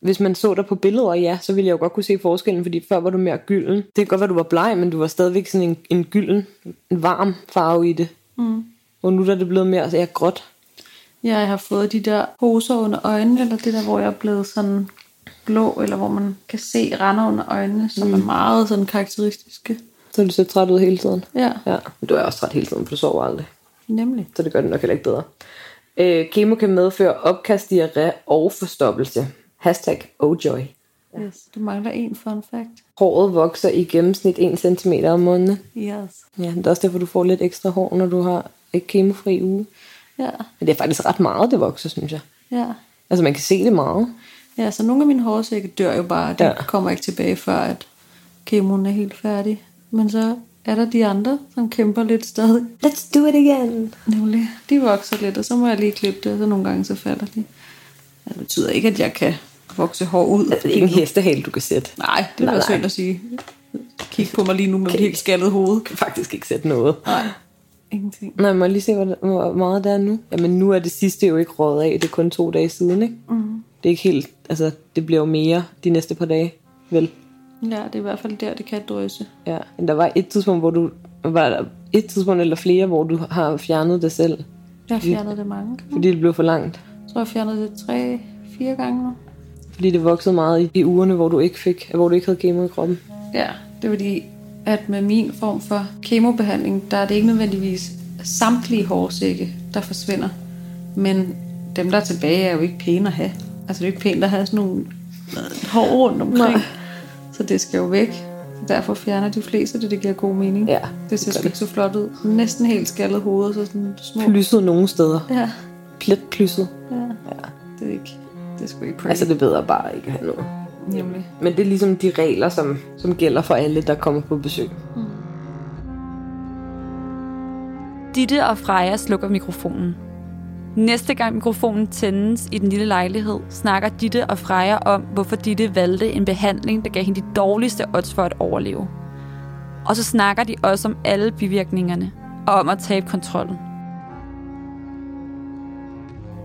hvis man så dig på billeder, ja, så ville jeg jo godt kunne se forskellen, fordi før var du mere gylden. Det kan godt være, du var bleg, men du var stadigvæk sådan en, en gylden, en varm farve i det. Mm. Og nu er det blevet mere ja, gråt. Jeg har fået de der poser under øjnene, eller det der, hvor jeg er blevet sådan blå, eller hvor man kan se render under øjnene, som mm. er meget sådan karakteristiske. Så du ser træt ud hele tiden. Ja, Ja, men du er også træt hele tiden, for du sover aldrig. nemlig. så det gør det nok heller ikke bedre. Øh, kemo kan medføre opkast, diarré og forstoppelse. Hashtag ojoy. Yes. Du mangler en fun fact. Håret vokser i gennemsnit 1 cm om måneden. Yes. Ja, det er også derfor, du får lidt ekstra hår, når du har et kemofri uge. Ja, Men det er faktisk ret meget, det vokser, synes jeg. ja. Altså, man kan se det meget. Ja, så nogle af mine hårsække dør jo bare. De Ja. kommer ikke tilbage, før at kemoen er helt færdig. Men så er der de andre, som kæmper lidt stadig. Let's do it again. Nemlig, de vokser lidt, og så må jeg lige klippe det, og så nogle gange så falder de. Det betyder ikke, at jeg kan vokse hår ud. Det er ikke en hestehale, du kan sætte. Nej, det var synd at sige. Kig på mig lige nu med mit helt skaldet hoved. Kan faktisk ikke sætte noget. Nej, ingenting. Nej, må jeg lige se, hvor, hvor meget det er nu? Jamen, nu er det sidste jo ikke rådet af. Det er kun to dage siden, ikke? Mm. Det er ikke helt... Altså, det bliver jo mere de næste par dage, vel? Ja, det er i hvert fald der, det kan drysse. Ja, men der var et tidspunkt, hvor du... Var der et tidspunkt eller flere, hvor du har fjernet det selv, Jeg har fjernet det mange gange. fordi det blev for langt. Jeg tror, jeg har fjernet det tre, fire gange nu. Fordi det voksede meget i, i ugerne, hvor du ikke fik, hvor du ikke havde kemo i kroppen. Ja, det er fordi, at med min form for kemobehandling, der er det ikke nødvendigvis samtlige hårsække, der forsvinder. Men dem, der er tilbage, er jo ikke pæne at have. Altså, det er jo ikke pænt at have sådan nogle hår rundt omkring. Nej. Så det skal jo væk. Derfor fjerner de fleste det, det giver god mening. Ja, det ser sgu ikke så flot ud. Næsten helt skaldet hoved, så sådan små... Plysset nogle steder. Ja, Plet plysset. ja. Det er ikke... Det er sgu ikke pretty. Altså, det ved jeg bare ikke at have noget. Nemlig. Men det er ligesom de regler, som, som gælder for alle, der kommer på besøg. Ditte og Freja slukker mikrofonen. Næste gang mikrofonen tændes i den lille lejlighed, snakker Ditte og Freja om, hvorfor Ditte valgte en behandling, der gav hende de dårligste odds for at overleve. Og så snakker de også om alle bivirkningerne og om at tabe kontrollen.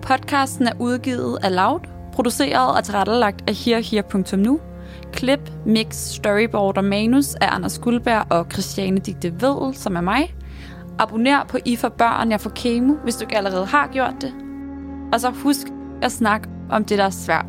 Podcasten er udgivet af Loud, produceret og tilrettelagt af herher.nu. Klip, mix, storyboard og manus af Anders Guldberg og Christiane Digte Vedel, som er mig. Abonner på I for Børn, jeg får Kemo, hvis du ikke allerede har gjort det. Og så husk at snakke om det, der er svært